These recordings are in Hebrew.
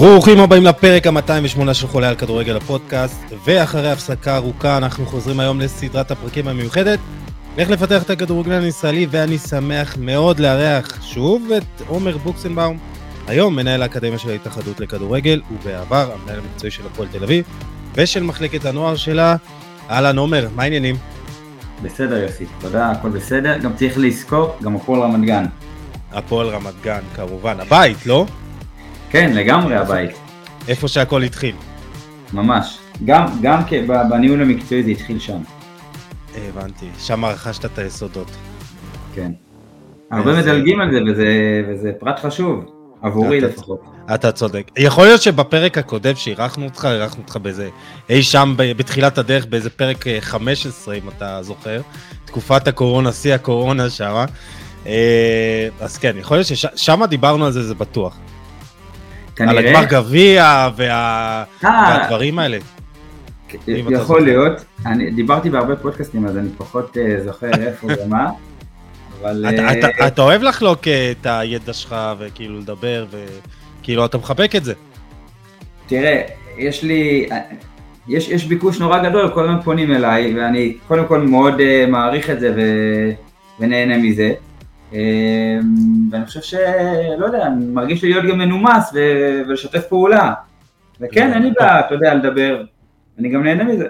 ברוכים הבאים לפרק ה-208 של חולה על כדורגל הפודקאסט, ואחרי הפסקה ארוכה אנחנו חוזרים היום לסדרת הפרקים המיוחדת. איך לפתח את הכדורגלן הישראלי, ואני שמח מאוד לארח שוב את עומר בוקסנבאום, היום מנהל האקדמיה של ההתאחדות לכדורגל, ובעבר המנהל המקצועי של הפועל תל אביב, ושל מחלקת הנוער שלה. אהלן עומר, מה העניינים? בסדר יוסי, תודה, הכל בסדר. גם צריך לזכור, גם הפועל רמת גן. הפועל רמת גן, כמובן. הבית, לא? כן, לגמרי הבית. איפה שהכל התחיל. ממש. גם, גם בניהול המקצועי זה התחיל שם. הבנתי, שם רכשת את היסודות. כן. הרבה מדלגים על זה וזה, וזה פרט חשוב, עבורי אתה, לפחות. אתה צודק. יכול להיות שבפרק הקודם שאירחנו אותך, אירחנו אותך באיזה, אי שם בתחילת הדרך, באיזה פרק 15, אה, אם אתה זוכר, תקופת הקורונה, שיא הקורונה שמה. אה, אז כן, יכול להיות ששם דיברנו על זה, זה בטוח. כנראה... על הגמר גביע וה... אה. והדברים האלה. יכול להיות, אני דיברתי בהרבה פודקאסטים אז אני פחות uh, זוכר איפה ומה, אבל... אתה, אתה, אה, אתה אוהב לחלוק את הידע שלך וכאילו לדבר וכאילו אתה מחבק את זה. תראה, יש לי, יש, יש ביקוש נורא גדול, כל הזמן פונים אליי ואני קודם כל מאוד מעריך את זה ו, ונהנה מזה. אמ, ואני חושב שלא יודע, אני מרגיש להיות גם מנומס ולשתף פעולה. וכן, אין לי בעיה, אתה יודע, לדבר, אני גם נהנה מזה.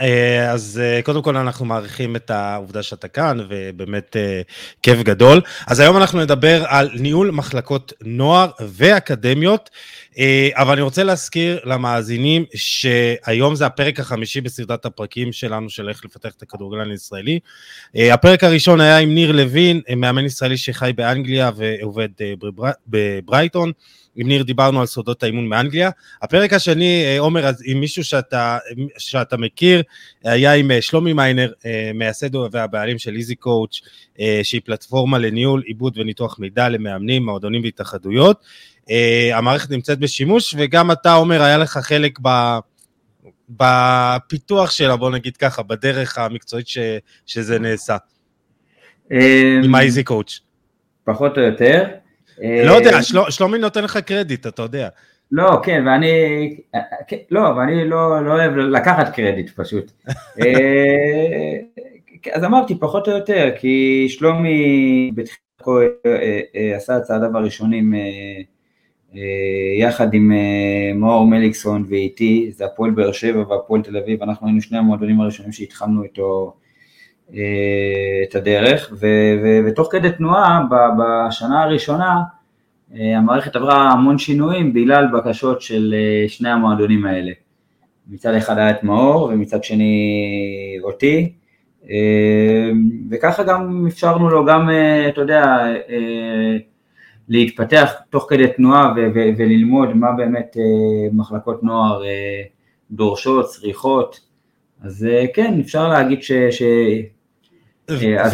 אה, אז אה, קודם כל אנחנו מעריכים את העובדה שאתה כאן, ובאמת אה, כיף גדול. אז היום אנחנו נדבר על ניהול מחלקות נוער ואקדמיות, אבל אני רוצה להזכיר למאזינים שהיום זה הפרק החמישי בסדרת הפרקים שלנו של איך לפתח את הכדורגלן הישראלי. הפרק הראשון היה עם ניר לוין, מאמן ישראלי שחי באנגליה ועובד בברייטון. עם ניר דיברנו על סודות האימון מאנגליה. הפרק השני, אה, עומר, עם מישהו שאתה, שאתה מכיר, היה עם אה, שלומי מיינר, אה, מייסד והבעלים של Easy Coach, שהיא פלטפורמה לניהול, עיבוד וניתוח מידע למאמנים, מועדונים והתאחדויות. המערכת נמצאת בשימוש, וגם אתה, עומר, היה לך חלק ב... בפיתוח שלה, בוא נגיד ככה, בדרך המקצועית ש, שזה נעשה. עם האיזי קואוץ'. פחות או יותר. לא יודע, של, שלומי נותן לך קרדיט, אתה יודע. לא, כן, ואני, כן, לא, ואני לא, לא אוהב לקחת קרדיט פשוט. אה, אז אמרתי, פחות או יותר, כי שלומי בתחילתו אה, אה, עשה את צעדיו הראשונים יחד עם מאור מליקסון ואיתי, זה הפועל באר שבע והפועל תל אביב, אנחנו היינו שני המועדונים הראשונים שהתחלנו איתו אה, את הדרך, ותוך כדי תנועה בשנה הראשונה אה, המערכת עברה המון שינויים בגלל בקשות של אה, שני המועדונים האלה. מצד אחד היה את מאור ומצד שני אותי, וככה גם אפשרנו לו גם, אתה יודע, להתפתח תוך כדי תנועה וללמוד מה באמת מחלקות נוער דורשות, צריכות, אז כן, אפשר להגיד ש... אה,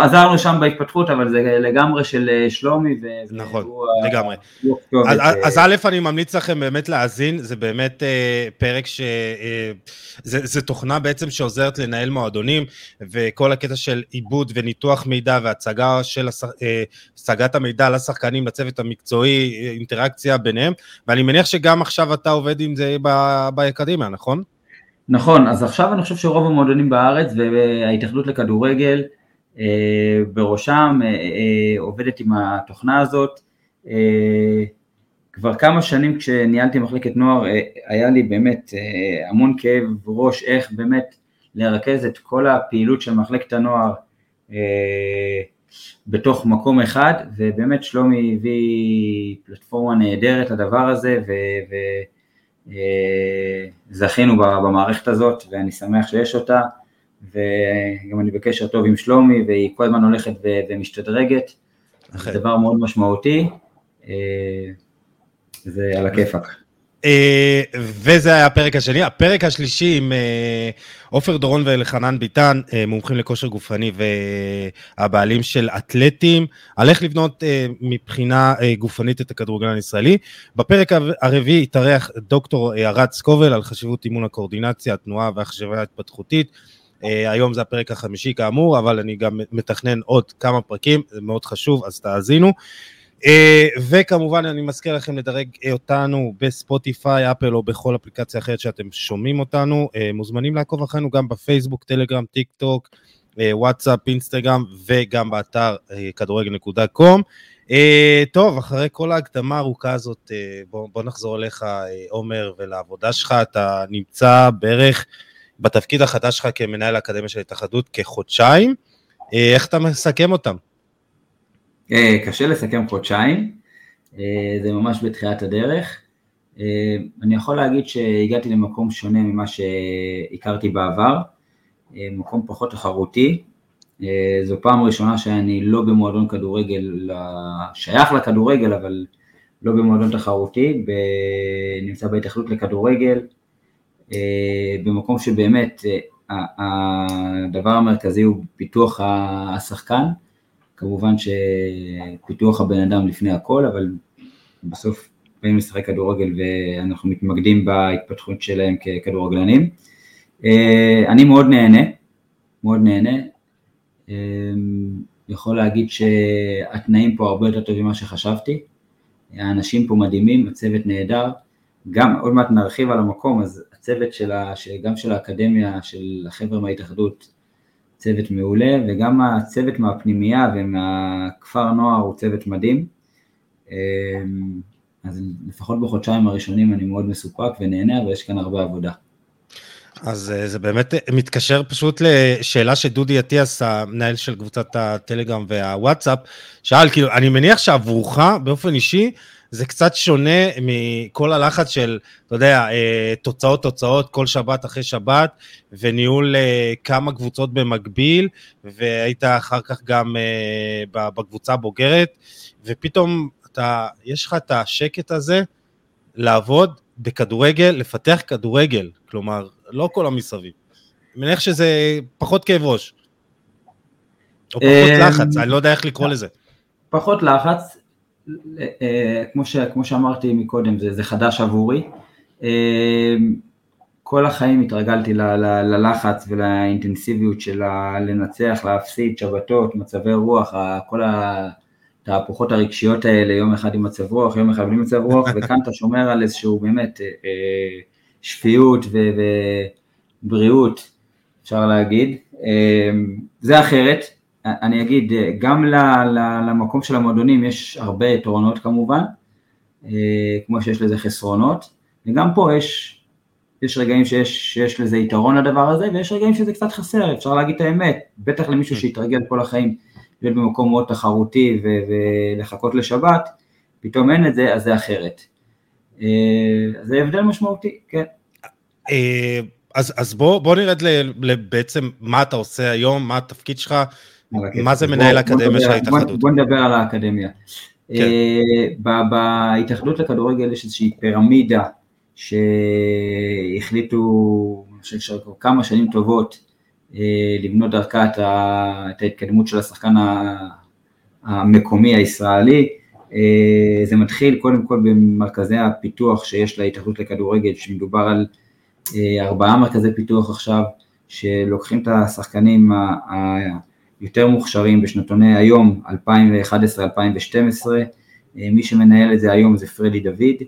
עזרנו שם בהתפתחות, אבל זה לגמרי של אה, שלומי. נכון, לגמרי. אז א', אני ממליץ לכם באמת להאזין, זה באמת אה, פרק ש... זה תוכנה בעצם שעוזרת לנהל מועדונים, וכל הקטע של עיבוד וניתוח מידע והצגה של הצגת המידע לשחקנים, לצוות המקצועי, אינטראקציה ביניהם, ואני מניח שגם עכשיו אתה עובד עם זה באקדמיה, נכון? נכון, אז עכשיו אני חושב שרוב המועדונים בארץ וההתאחדות לכדורגל אה, בראשם אה, אה, עובדת עם התוכנה הזאת. כבר כמה שנים כשניהלתי מחלקת נוער היה לי באמת המון כאב ראש איך באמת לרכז את כל הפעילות של מחלקת הנוער בתוך מקום אחד ובאמת שלומי הביא פלטפורמה נהדרת לדבר הזה ו... ו- אה, זכינו במערכת הזאת ואני שמח שיש אותה וגם אני בקשר טוב עם שלומי והיא כל הזמן הולכת ומשתדרגת, זה דבר מאוד משמעותי, אה, זה על הכיפאק. אה, וזה היה הפרק השני. הפרק השלישי עם אה, עופר דורון ואלחנן ביטן, אה, מומחים לכושר גופני והבעלים של אתלטים, על איך לבנות מבחינה גופנית את הכדורגלן הישראלי. בפרק הרביעי התארח דוקטור ארד סקובל על חשיבות אימון הקואורדינציה, התנועה והחשבה ההתפתחותית. היום זה הפרק החמישי כאמור, אבל אני גם מתכנן עוד כמה פרקים, זה מאוד חשוב, אז תאזינו. וכמובן אני מזכיר לכם לדרג אותנו בספוטיפיי, אפל או בכל אפליקציה אחרת שאתם שומעים אותנו. מוזמנים לעקוב אחרינו גם בפייסבוק, טלגרם, טיק טוק, וואטסאפ, אינסטגרם וגם באתר כדורגל.com. טוב, אחרי כל ההקדמה הארוכה הזאת, בוא, בוא נחזור אליך, עומר, ולעבודה שלך. אתה נמצא בערך בתפקיד החדש שלך כמנהל האקדמיה של ההתאחדות כחודשיים. איך אתה מסכם אותם? קשה לסכם חודשיים, זה ממש בתחילת הדרך. אני יכול להגיד שהגעתי למקום שונה ממה שהכרתי בעבר, מקום פחות תחרותי. זו פעם ראשונה שאני לא במועדון כדורגל, שייך לכדורגל, אבל לא במועדון תחרותי, נמצא בהתאחדות לכדורגל, במקום שבאמת הדבר המרכזי הוא פיתוח השחקן, כמובן שפיתוח הבן אדם לפני הכל, אבל בסוף באים לשחק כדורגל ואנחנו מתמקדים בהתפתחות שלהם ככדורגלנים. אני מאוד נהנה, מאוד נהנה, יכול להגיד שהתנאים פה הרבה יותר טובים ממה שחשבתי, האנשים פה מדהימים, הצוות נהדר, גם עוד מעט נרחיב על המקום, אז הצוות שלה, גם של האקדמיה, של החבר'ה מההתאחדות, צוות מעולה, וגם הצוות מהפנימייה ומהכפר הנוער הוא צוות מדהים. אז לפחות בחודשיים הראשונים אני מאוד מסופק ונהנה, אבל יש כאן הרבה עבודה. אז זה באמת מתקשר פשוט לשאלה שדודי אטיאס, המנהל של קבוצת הטלגרם והוואטסאפ, שאל, כאילו, אני מניח שעבורך באופן אישי, זה קצת שונה מכל הלחץ של, אתה יודע, תוצאות תוצאות כל שבת אחרי שבת, וניהול כמה קבוצות במקביל, והיית אחר כך גם בקבוצה הבוגרת, ופתאום אתה, יש לך את השקט הזה לעבוד בכדורגל, לפתח כדורגל, כלומר, לא כל המסביב. אני מניח שזה פחות כאב ראש. או פחות לחץ, אני לא יודע איך לקרוא לזה. פחות לחץ, כמו, ש, כמו שאמרתי מקודם, זה, זה חדש עבורי. כל החיים התרגלתי ל, ל, ללחץ ולאינטנסיביות של לנצח, להפסיד, שבתות, מצבי רוח, כל התהפוכות הרגשיות האלה, יום אחד עם מצב רוח, יום אחד בלי מצב רוח, וכאן אתה שומר על איזשהו באמת שפיות ובריאות, אפשר להגיד. זה אחרת, אני אגיד, גם למקום של המועדונים יש הרבה יתרונות כמובן, כמו שיש לזה חסרונות, וגם פה יש, יש רגעים שיש, שיש לזה יתרון לדבר הזה, ויש רגעים שזה קצת חסר, אפשר להגיד את האמת, בטח למישהו שהתרגל כל החיים להיות במקום מאוד תחרותי ולחכות לשבת, פתאום אין את זה, אז זה אחרת. זה הבדל משמעותי, כן. אז, אז בוא, בוא נרד בעצם מה אתה עושה היום, מה התפקיד שלך, מה זה מנהל האקדמיה של ההתאחדות? בוא נדבר על האקדמיה. כן. בהתאחדות לכדורגל יש איזושהי פירמידה שהחליטו, אני חושב שכבר כמה שנים טובות, לבנות דרכה את ההתקדמות של השחקן המקומי הישראלי. זה מתחיל קודם כל במרכזי הפיתוח שיש להתאחדות לכדורגל, שמדובר על ארבעה מרכזי פיתוח עכשיו, שלוקחים את השחקנים היותר מוכשרים בשנתוני היום, 2011-2012, מי שמנהל את זה היום זה פרדי דוד,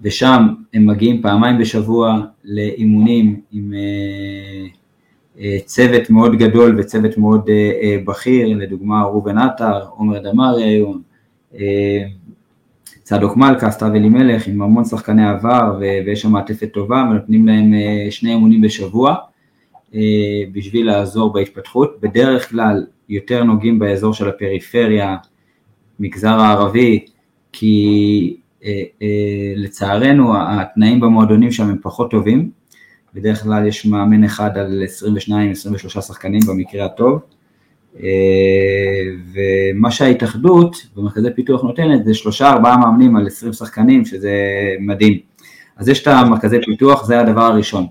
ושם הם מגיעים פעמיים בשבוע לאימונים עם צוות מאוד גדול וצוות מאוד בכיר, לדוגמה ראובן עטר, עומר דמארי היום, צדוק מלכה, סתיו אלימלך, עם המון שחקני עבר ויש שם מעטפת טובה ונותנים להם שני אימונים בשבוע בשביל לעזור בהתפתחות, בדרך כלל יותר נוגעים באזור של הפריפריה, מגזר הערבי, כי לצערנו התנאים במועדונים שם הם פחות טובים, בדרך כלל יש מאמן אחד על 22-23 שחקנים במקרה הטוב, ומה שההתאחדות במרכזי פיתוח נותנת זה שלושה ארבעה מאמנים על 20 שחקנים שזה מדהים. אז יש את המרכזי פיתוח, זה הדבר הראשון.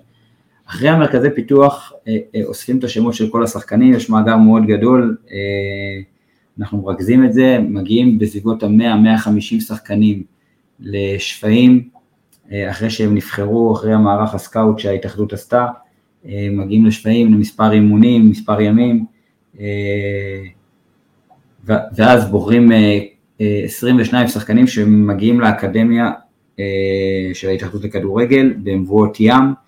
אחרי המרכזי פיתוח אוספים את השמות של כל השחקנים, יש מאגר מאוד גדול, אנחנו מרכזים את זה, מגיעים בסביבות ה-100-150 שחקנים לשפיים, אחרי שהם נבחרו, אחרי המערך הסקאוט שההתאחדות עשתה, מגיעים לשפיים למספר אימונים, מספר ימים, ואז בוחרים 22 שחקנים שמגיעים לאקדמיה של ההתאחדות לכדורגל במבואות ים,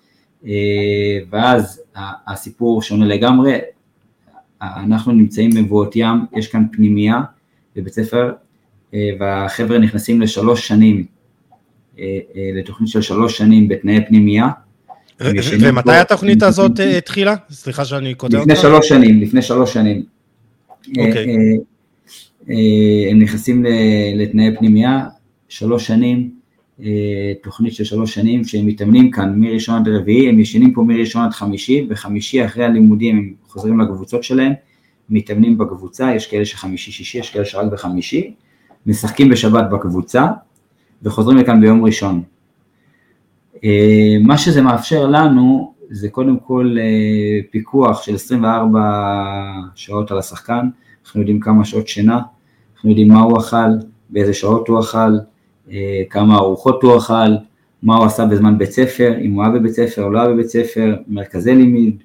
ואז הסיפור שונה לגמרי, אנחנו נמצאים במבואות ים, יש כאן פנימייה בבית ספר, והחבר'ה נכנסים לשלוש שנים, לתוכנית של שלוש שנים בתנאי פנימייה, ומתי התוכנית הזאת אה, התחילה? סליחה שאני קוטע אותך. לפני שלוש שנים, לפני שלוש שנים. אוקיי. אה, אה, הם נכנסים לתנאי פנימייה, שלוש שנים, תוכנית של שלוש שנים, שהם מתאמנים כאן מראשון עד רביעי, הם ישנים פה מראשון עד חמישי, וחמישי אחרי הלימודים הם חוזרים לקבוצות שלהם, מתאמנים בקבוצה, יש כאלה שחמישי-שישי, יש כאלה שרק בחמישי, משחקים בשבת בקבוצה, וחוזרים לכאן ביום ראשון. אה, מה שזה מאפשר לנו זה קודם כל אה, פיקוח של 24 שעות על השחקן, אנחנו יודעים כמה שעות שינה, אנחנו יודעים מה הוא אכל, באיזה שעות הוא אכל, אה, כמה ארוחות הוא אכל, מה הוא עשה בזמן בית ספר, אם הוא היה בבית ספר או לא היה בבית ספר, מרכזי לימיד,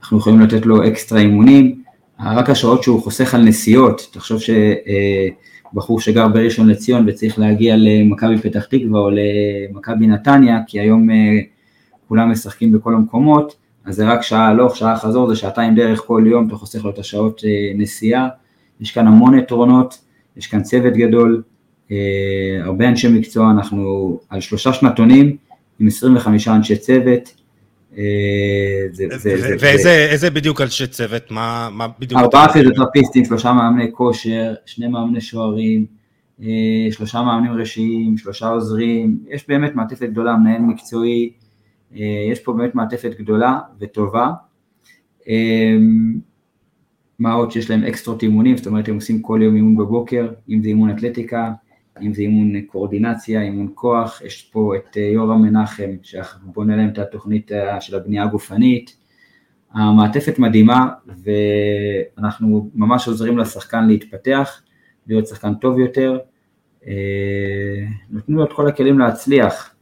אנחנו יכולים לתת לו אקסטרה אימונים, רק השעות שהוא חוסך על נסיעות, תחשוב ש... בחור שגר בראשון לציון וצריך להגיע למכבי פתח תקווה או למכבי נתניה, כי היום uh, כולם משחקים בכל המקומות, אז זה רק שעה הלוך, שעה חזור, זה שעתיים דרך כל יום, אתה חוסך לו את השעות נסיעה, יש כאן המון יתרונות, יש כאן צוות גדול, uh, הרבה אנשי מקצוע, אנחנו על שלושה שנתונים עם 25 אנשי צוות, ואיזה בדיוק אנשי צוות? מה בדיוק? ארבעה פיזיותרפיסטים, שלושה מאמני כושר, שני מאמני שוערים, אה, שלושה מאמנים ראשיים, שלושה עוזרים, יש באמת מעטפת גדולה, מנהל מקצועי, אה, יש פה באמת מעטפת גדולה וטובה. מה עוד שיש להם אקסטרות אימונים, זאת אומרת הם עושים כל יום אימון בבוקר, אם זה אימון אתלטיקה, אם זה אימון קואורדינציה, אימון כוח, יש פה את אה, יורם מנחם שבונה להם את התוכנית אה, של הבנייה הגופנית. המעטפת מדהימה ואנחנו ממש עוזרים לשחקן להתפתח, להיות שחקן טוב יותר, אה, נותנים לו את כל הכלים להצליח.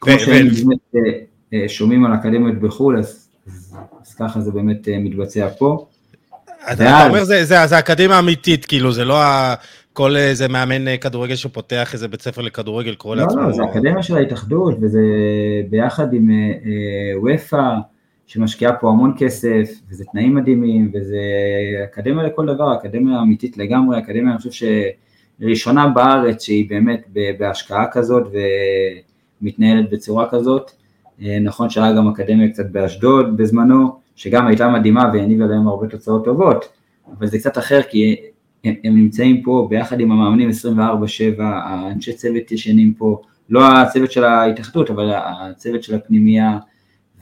כמו שהם שומעים על אקדמיות בחו"ל, אז, אז, ככה זה באמת מתבצע פה. אתה אומר זה, זה, זה אקדמיה אמיתית, כאילו, זה לא כל איזה מאמן אה, כדורגל שפותח איזה בית ספר לכדורגל קורא לעצמו. לא, לא, זה אקדמיה של ההתאחדות, וזה ביחד עם אה, אה, וופא, שמשקיעה פה המון כסף, וזה תנאים מדהימים, וזה אקדמיה לכל דבר, אקדמיה אמיתית לגמרי, אקדמיה, אני חושב שראשונה בארץ שהיא באמת בהשקעה כזאת ומתנהלת בצורה כזאת. נכון שהיה גם אקדמיה קצת באשדוד בזמנו, שגם הייתה מדהימה והניבה להם הרבה תוצאות טובות, אבל זה קצת אחר כי הם, הם נמצאים פה ביחד עם המאמנים 24/7, האנשי צוות ישנים פה, לא הצוות של ההתאחדות, אבל הצוות של הפנימייה,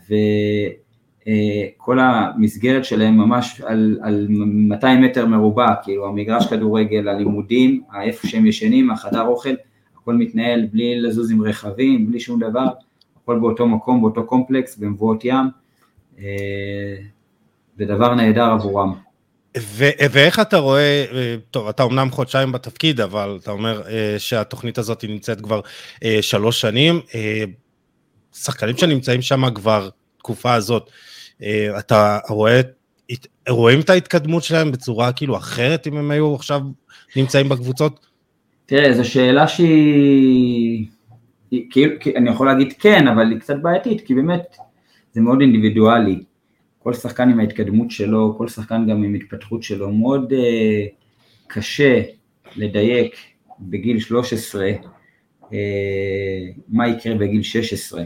וכל המסגרת שלהם ממש על, על 200 מטר מרובע, כאילו המגרש כדורגל, הלימודים, איפה שהם ישנים, החדר אוכל, הכל מתנהל בלי לזוז עם רכבים, בלי שום דבר, הכל באותו מקום, באותו קומפלקס, במבואות ים, זה דבר נהדר עבורם. ו- ואיך אתה רואה, אה, טוב, אתה אמנם חודשיים בתפקיד, אבל אתה אומר אה, שהתוכנית הזאת נמצאת כבר אה, שלוש שנים. שחקנים שנמצאים שם כבר תקופה הזאת, אתה רואה, רואים את ההתקדמות שלהם בצורה כאילו אחרת אם הם היו עכשיו נמצאים בקבוצות? תראה, זו שאלה שהיא, כאילו, אני יכול להגיד כן, אבל היא קצת בעייתית, כי באמת זה מאוד אינדיבידואלי. כל שחקן עם ההתקדמות שלו, כל שחקן גם עם התפתחות שלו, מאוד uh, קשה לדייק בגיל 13 uh, אה, מה יקרה בגיל 16,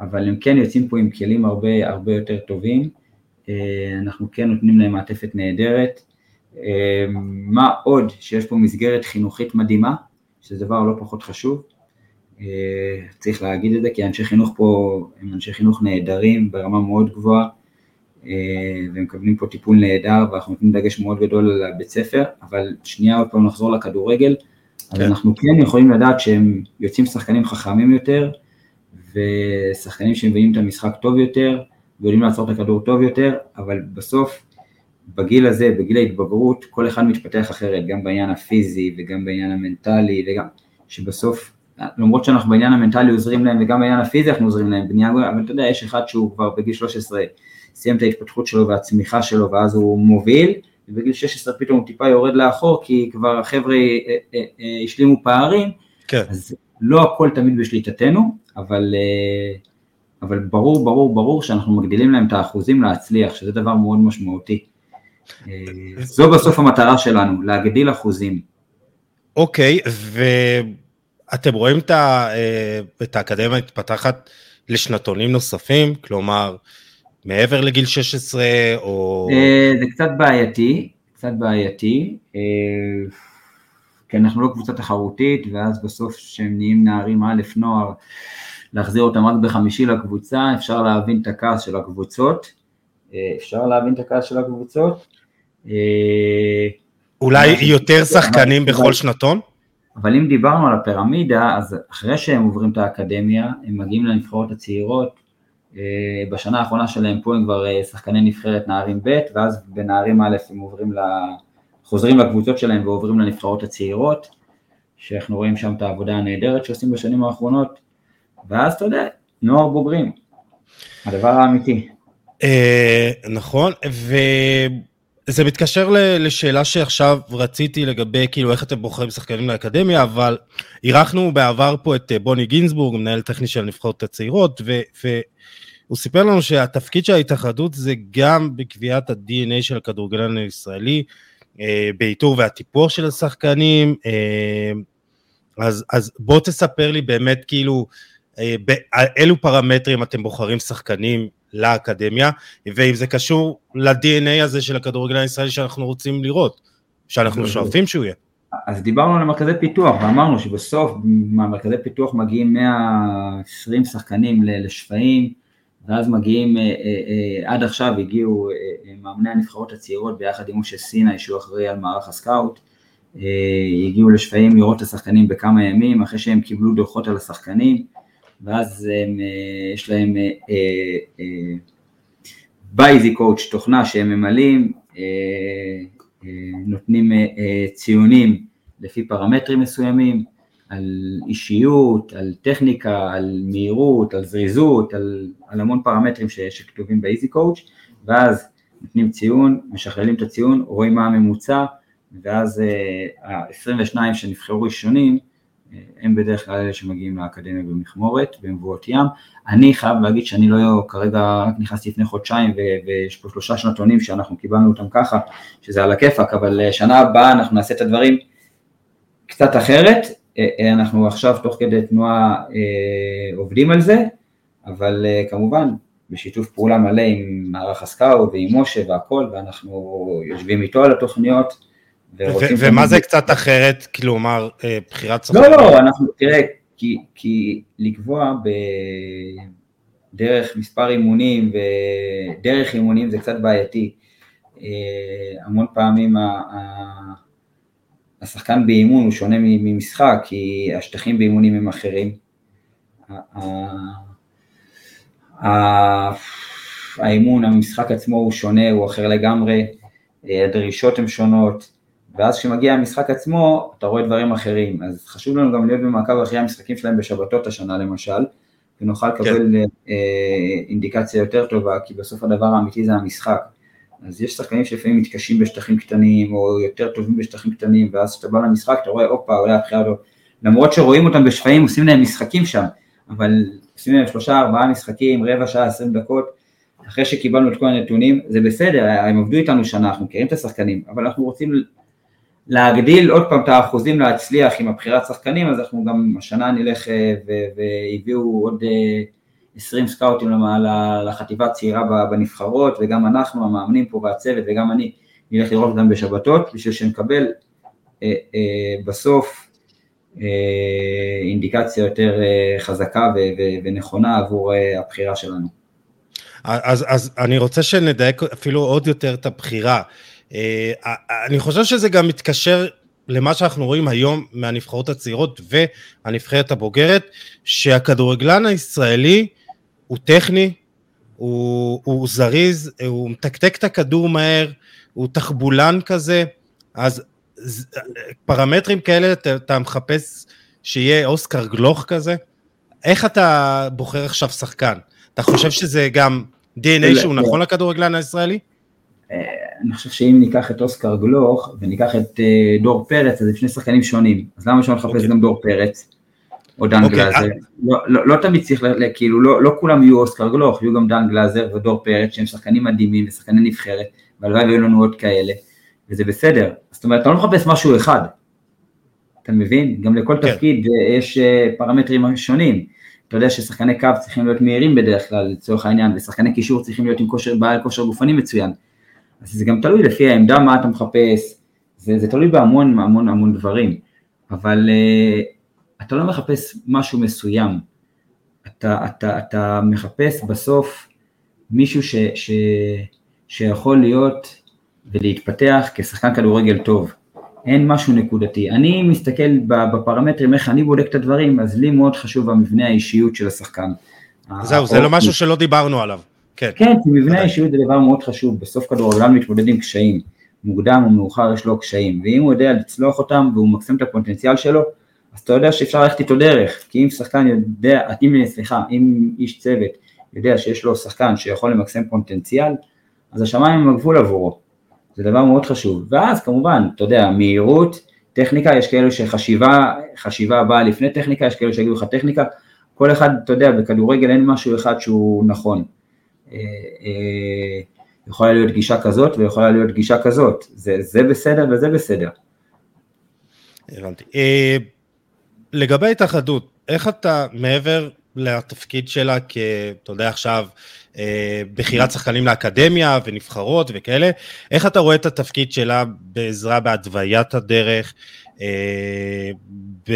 אבל הם כן יוצאים פה עם כלים הרבה הרבה יותר טובים, uh, אנחנו כן נותנים להם מעטפת נהדרת, uh, מה עוד שיש פה מסגרת חינוכית מדהימה, שזה דבר לא פחות חשוב, צריך להגיד את זה, כי אנשי חינוך פה הם אנשי חינוך נהדרים ברמה מאוד גבוהה, אה, ומקבלים פה טיפול נהדר ואנחנו נותנים דגש מאוד גדול על הבית ספר, אבל שנייה עוד פעם נחזור לכדורגל, אז כן. אנחנו כן יכולים לדעת שהם יוצאים שחקנים חכמים יותר, ושחקנים שמביאים את המשחק טוב יותר, ויודעים לעצור את הכדור טוב יותר, אבל בסוף, בגיל הזה, בגיל ההתבגרות, כל אחד מתפתח אחרת, גם בעניין הפיזי וגם בעניין המנטלי, וגם שבסוף, למרות שאנחנו בעניין המנטלי עוזרים להם וגם בעניין הפיזי אנחנו עוזרים להם, בנייה, אבל אתה יודע, יש אחד שהוא כבר בגיל 13 סיים את ההתפתחות שלו והצמיחה שלו ואז הוא מוביל, ובגיל 16 פתאום הוא טיפה יורד לאחור כי כבר החבר'ה אה, אה, אה, השלימו פערים, כן. אז לא הכל תמיד בשליטתנו, אבל, אבל ברור, ברור, ברור שאנחנו מגדילים להם את האחוזים להצליח, שזה דבר מאוד משמעותי. זו בסוף המטרה שלנו, להגדיל אחוזים. אוקיי, ואתם רואים את האקדמיה מתפתחת לשנתונים נוספים? כלומר, מעבר לגיל 16 או... אה, זה קצת בעייתי, קצת בעייתי, אה, כי אנחנו לא קבוצה תחרותית, ואז בסוף כשהם נהיים נערים א' נוער, להחזיר אותם רק בחמישי לקבוצה, אפשר להבין את הכעס של הקבוצות, אה, אפשר להבין את הכעס של הקבוצות. אולי יותר שחקנים בכל שנתון? אבל אם דיברנו על הפירמידה, אז אחרי שהם עוברים את האקדמיה, הם מגיעים לנבחרות הצעירות, אה, בשנה האחרונה שלהם פה הם כבר אה, שחקני נבחרת נערים ב', ואז בנערים א' הם עוברים ל... חוזרים לקבוצות שלהם ועוברים לנבחרות הצעירות, שאנחנו רואים שם את העבודה הנהדרת שעושים בשנים האחרונות, ואז אתה יודע, נוער בוגרים, הדבר האמיתי. אה, נכון, וזה מתקשר לשאלה שעכשיו רציתי לגבי כאילו איך אתם בוחרים שחקנים לאקדמיה, אבל אירחנו בעבר פה את בוני גינזבורג, מנהל טכני של הנבחרות הצעירות, ו... סיפר לנו שהתפקיד של ההתאחדות זה גם בקביעת ה-DNA של הכדורגלן הישראלי, אה, באיתור והטיפוח של השחקנים, אה, אז, אז בוא תספר לי באמת כאילו, אה, אילו פרמטרים אתם בוחרים שחקנים לאקדמיה, ואם זה קשור ל-DNA הזה של הכדורגלן הישראלי שאנחנו רוצים לראות, שאנחנו שואפים שהוא יהיה. אז דיברנו על מרכזי פיתוח ואמרנו שבסוף מהמרכזי פיתוח מגיעים 120 שחקנים לשפיים, ואז מגיעים, אה, אה, אה, עד עכשיו הגיעו מאמני הנבחרות הצעירות ביחד עם משה סיני שהוא אחראי על מערך הסקאוט, הגיעו לשפיים לראות את השחקנים בכמה ימים אחרי שהם קיבלו דוחות על השחקנים, ואז הם, יש להם ב Easy Coach תוכנה שהם ממלאים, נותנים ציונים לפי פרמטרים מסוימים, על אישיות, על טכניקה, על מהירות, על זריזות, על, על המון פרמטרים ש, שכתובים ב Easy Coach, ואז נותנים ציון, משכללים את הציון, רואים מה הממוצע, ואז ה-22 uh, שנבחרו ראשונים, הם בדרך כלל אלה שמגיעים לאקדמיה במכמורת, במבואות ים. אני חייב להגיד שאני לא כרגע רק נכנסתי לפני חודשיים ויש פה שלושה שנתונים שאנחנו קיבלנו אותם ככה, שזה על הכיפאק, אבל uh, שנה הבאה אנחנו נעשה את הדברים קצת אחרת, אה, אה, אנחנו עכשיו תוך כדי תנועה אה, עובדים על זה, אבל כמובן בשיתוף פעולה מלא עם מערך הסקאו ועם משה והכל, ואנחנו יושבים איתו על התוכניות. ומה זה קצת אחרת, כלומר, בחירת שחקנים? לא, לא, אנחנו, תראה, כי, כי לקבוע בדרך מספר אימונים ודרך אימונים זה קצת בעייתי. המון פעמים השחקן באימון הוא שונה ממשחק, כי השטחים באימונים הם אחרים. האימון, המשחק עצמו הוא שונה, הוא אחר לגמרי, הדרישות הן שונות, ואז כשמגיע המשחק עצמו, אתה רואה דברים אחרים. אז חשוב לנו גם להיות במעקב אחרי המשחקים שלהם בשבתות השנה למשל, ונוכל כן. לקבל כן. אינדיקציה יותר טובה, כי בסוף הדבר האמיתי זה המשחק. אז יש שחקנים שלפעמים מתקשים בשטחים קטנים, או יותר טובים בשטחים קטנים, ואז כשאתה בא למשחק אתה רואה, הופה, אולי הבחירה לא... למרות שרואים אותם בשפיים, עושים להם משחקים שם, אבל עושים להם שלושה, ארבעה משחקים, רבע שעה, עשרים דקות, אחרי שקיבלנו את כל הנתונים, זה בסדר, הם עבדו איתנו שנה, אנחנו מכירים את השחקנים, אבל אנחנו רוצים להגדיל עוד פעם את האחוזים להצליח עם הבחירת שחקנים, אז אנחנו גם השנה נלך אה, והביאו עוד אה, 20 סקאוטים לחטיבה צעירה בנבחרות, וגם אנחנו, המאמנים פה והצוות, וגם אני, נלך לראות גם בשבתות, בשביל שנקבל אה, אה, בסוף אה, אינדיקציה יותר אה, חזקה ונכונה עבור אה, הבחירה שלנו. אז, אז אני רוצה שנדייק אפילו עוד יותר את הבחירה. אה, אני חושב שזה גם מתקשר למה שאנחנו רואים היום מהנבחרות הצעירות והנבחרת הבוגרת, שהכדורגלן הישראלי הוא טכני, הוא, הוא זריז, הוא מתקתק את הכדור מהר, הוא תחבולן כזה, אז פרמטרים כאלה אתה, אתה מחפש שיהיה אוסקר גלוך כזה? איך אתה בוחר עכשיו שחקן? אתה חושב שזה גם DNA שהוא נכון לכדורגלן הישראלי? אני חושב שאם ניקח את אוסקר גלוך וניקח את דור פרץ, אז זה שני שחקנים שונים, אז למה שלא נחפש okay. אוקיי. גם דור פרץ? או דן okay, גלאזר, לא, לא, לא תמיד צריך, כאילו לא, לא כולם יהיו אוסקר גלוך, יהיו גם דן גלאזר ודור פרץ שהם שחקנים מדהימים ושחקני נבחרת, והלוואי והיו לנו עוד כאלה, וזה בסדר, זאת אומרת, אתה לא מחפש משהו אחד, אתה מבין? גם לכל כן. תפקיד אה, יש אה, פרמטרים שונים. אתה יודע ששחקני קו צריכים להיות מהירים בדרך כלל, לצורך העניין, ושחקני קישור צריכים להיות עם כושר, בעל כושר גופני מצוין. אז זה גם תלוי לפי העמדה מה אתה מחפש, זה, זה תלוי בהמון המון המון דברים, אבל uh, אתה לא מחפש משהו מסוים, אתה, אתה, אתה מחפש בסוף מישהו ש, ש, שיכול להיות ולהתפתח כשחקן כדורגל טוב. אין משהו נקודתי. אני מסתכל בפרמטרים איך אני בודק את הדברים, אז לי מאוד חשוב המבנה האישיות של השחקן. זהו, זה לא משהו שלא דיברנו עליו. כן, כן כי מבנה האישיות זה דבר מאוד חשוב, בסוף כדורגלן מתמודד עם קשיים. מוקדם או מאוחר יש לו קשיים, ואם הוא יודע לצלוח אותם והוא מקסם את הפוטנציאל שלו, אז אתה יודע שאפשר ללכת איתו דרך, כי אם שחקן יודע, אם, סליחה, אם איש צוות יודע שיש לו שחקן שיכול למקסם פוטנציאל, אז השמיים הם הגבול עבורו. זה דבר מאוד חשוב. ואז כמובן, אתה יודע, מהירות, טכניקה, יש כאלו שחשיבה, חשיבה באה לפני טכניקה, יש כאלו שיגידו לך טכניקה, כל אחד, אתה יודע, בכדורגל אין משהו אחד שהוא נכון. אה, אה, יכולה להיות גישה כזאת ויכולה להיות גישה כזאת, זה, זה בסדר וזה בסדר. הבנתי. אה, לגבי התאחדות, איך אתה, מעבר לתפקיד שלה כ... אתה יודע עכשיו, בחירת שחקנים לאקדמיה ונבחרות וכאלה, איך אתה רואה את התפקיד שלה בעזרה בהתוויית הדרך, ב...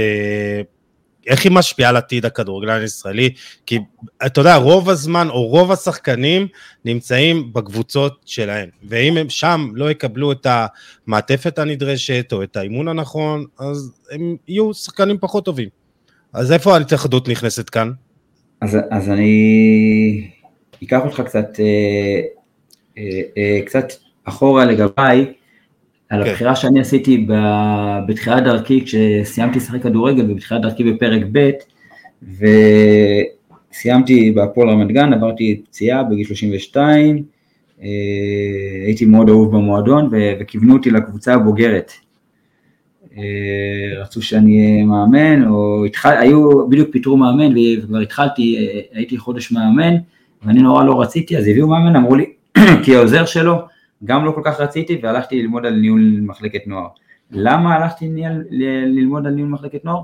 איך היא משפיעה על עתיד הכדורגלן הישראלי? כי אתה יודע, רוב הזמן, או רוב השחקנים נמצאים בקבוצות שלהם, ואם הם שם לא יקבלו את המעטפת הנדרשת, או את האימון הנכון, אז הם יהיו שחקנים פחות טובים. אז איפה ההתאחדות נכנסת כאן? אז, אז אני אקח אותך קצת, אה, אה, אה, קצת אחורה לגביי, על כן. הבחירה שאני עשיתי בתחילת דרכי, כשסיימתי לשחק כדורגל ובתחילת דרכי בפרק ב', וסיימתי בהפועל רמת גן, עברתי פציעה בגיל 32, הייתי מאוד אהוב במועדון וכיוונו אותי לקבוצה הבוגרת. רצו שאני אהיה מאמן, או התחל, היו, בדיוק פיטרו מאמן וכבר התחלתי, הייתי חודש מאמן, ואני נורא לא רציתי, אז הביאו מאמן, אמרו לי, כי העוזר שלו, גם לא כל כך רציתי, והלכתי ללמוד על ניהול מחלקת נוער. למה הלכתי ללמוד על ניהול מחלקת נוער?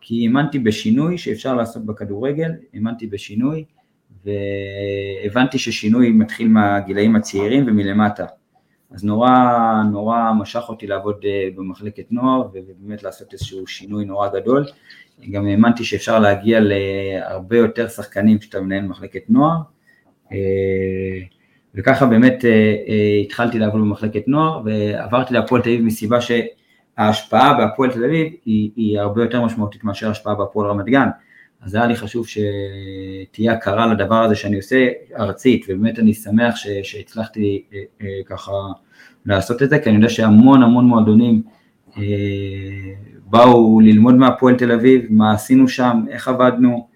כי האמנתי בשינוי שאפשר לעשות בכדורגל, האמנתי בשינוי, והבנתי ששינוי מתחיל מהגילאים הצעירים ומלמטה. אז נורא נורא משך אותי לעבוד אה, במחלקת נוער ובאמת לעשות איזשהו שינוי נורא גדול. גם האמנתי שאפשר להגיע להרבה יותר שחקנים כשאתה מנהל מחלקת נוער, אה, וככה באמת אה, אה, התחלתי לעבוד במחלקת נוער ועברתי להפועל תל אביב מסיבה שההשפעה בהפועל תל אביב היא, היא הרבה יותר משמעותית מאשר ההשפעה בהפועל רמת גן. אז היה לי חשוב שתהיה הכרה לדבר הזה שאני עושה ארצית, ובאמת אני שמח ש, שהצלחתי אה, אה, ככה לעשות את זה, כי אני יודע שהמון המון מועדונים אה, באו ללמוד מהפועל תל אביב, מה עשינו שם, איך עבדנו,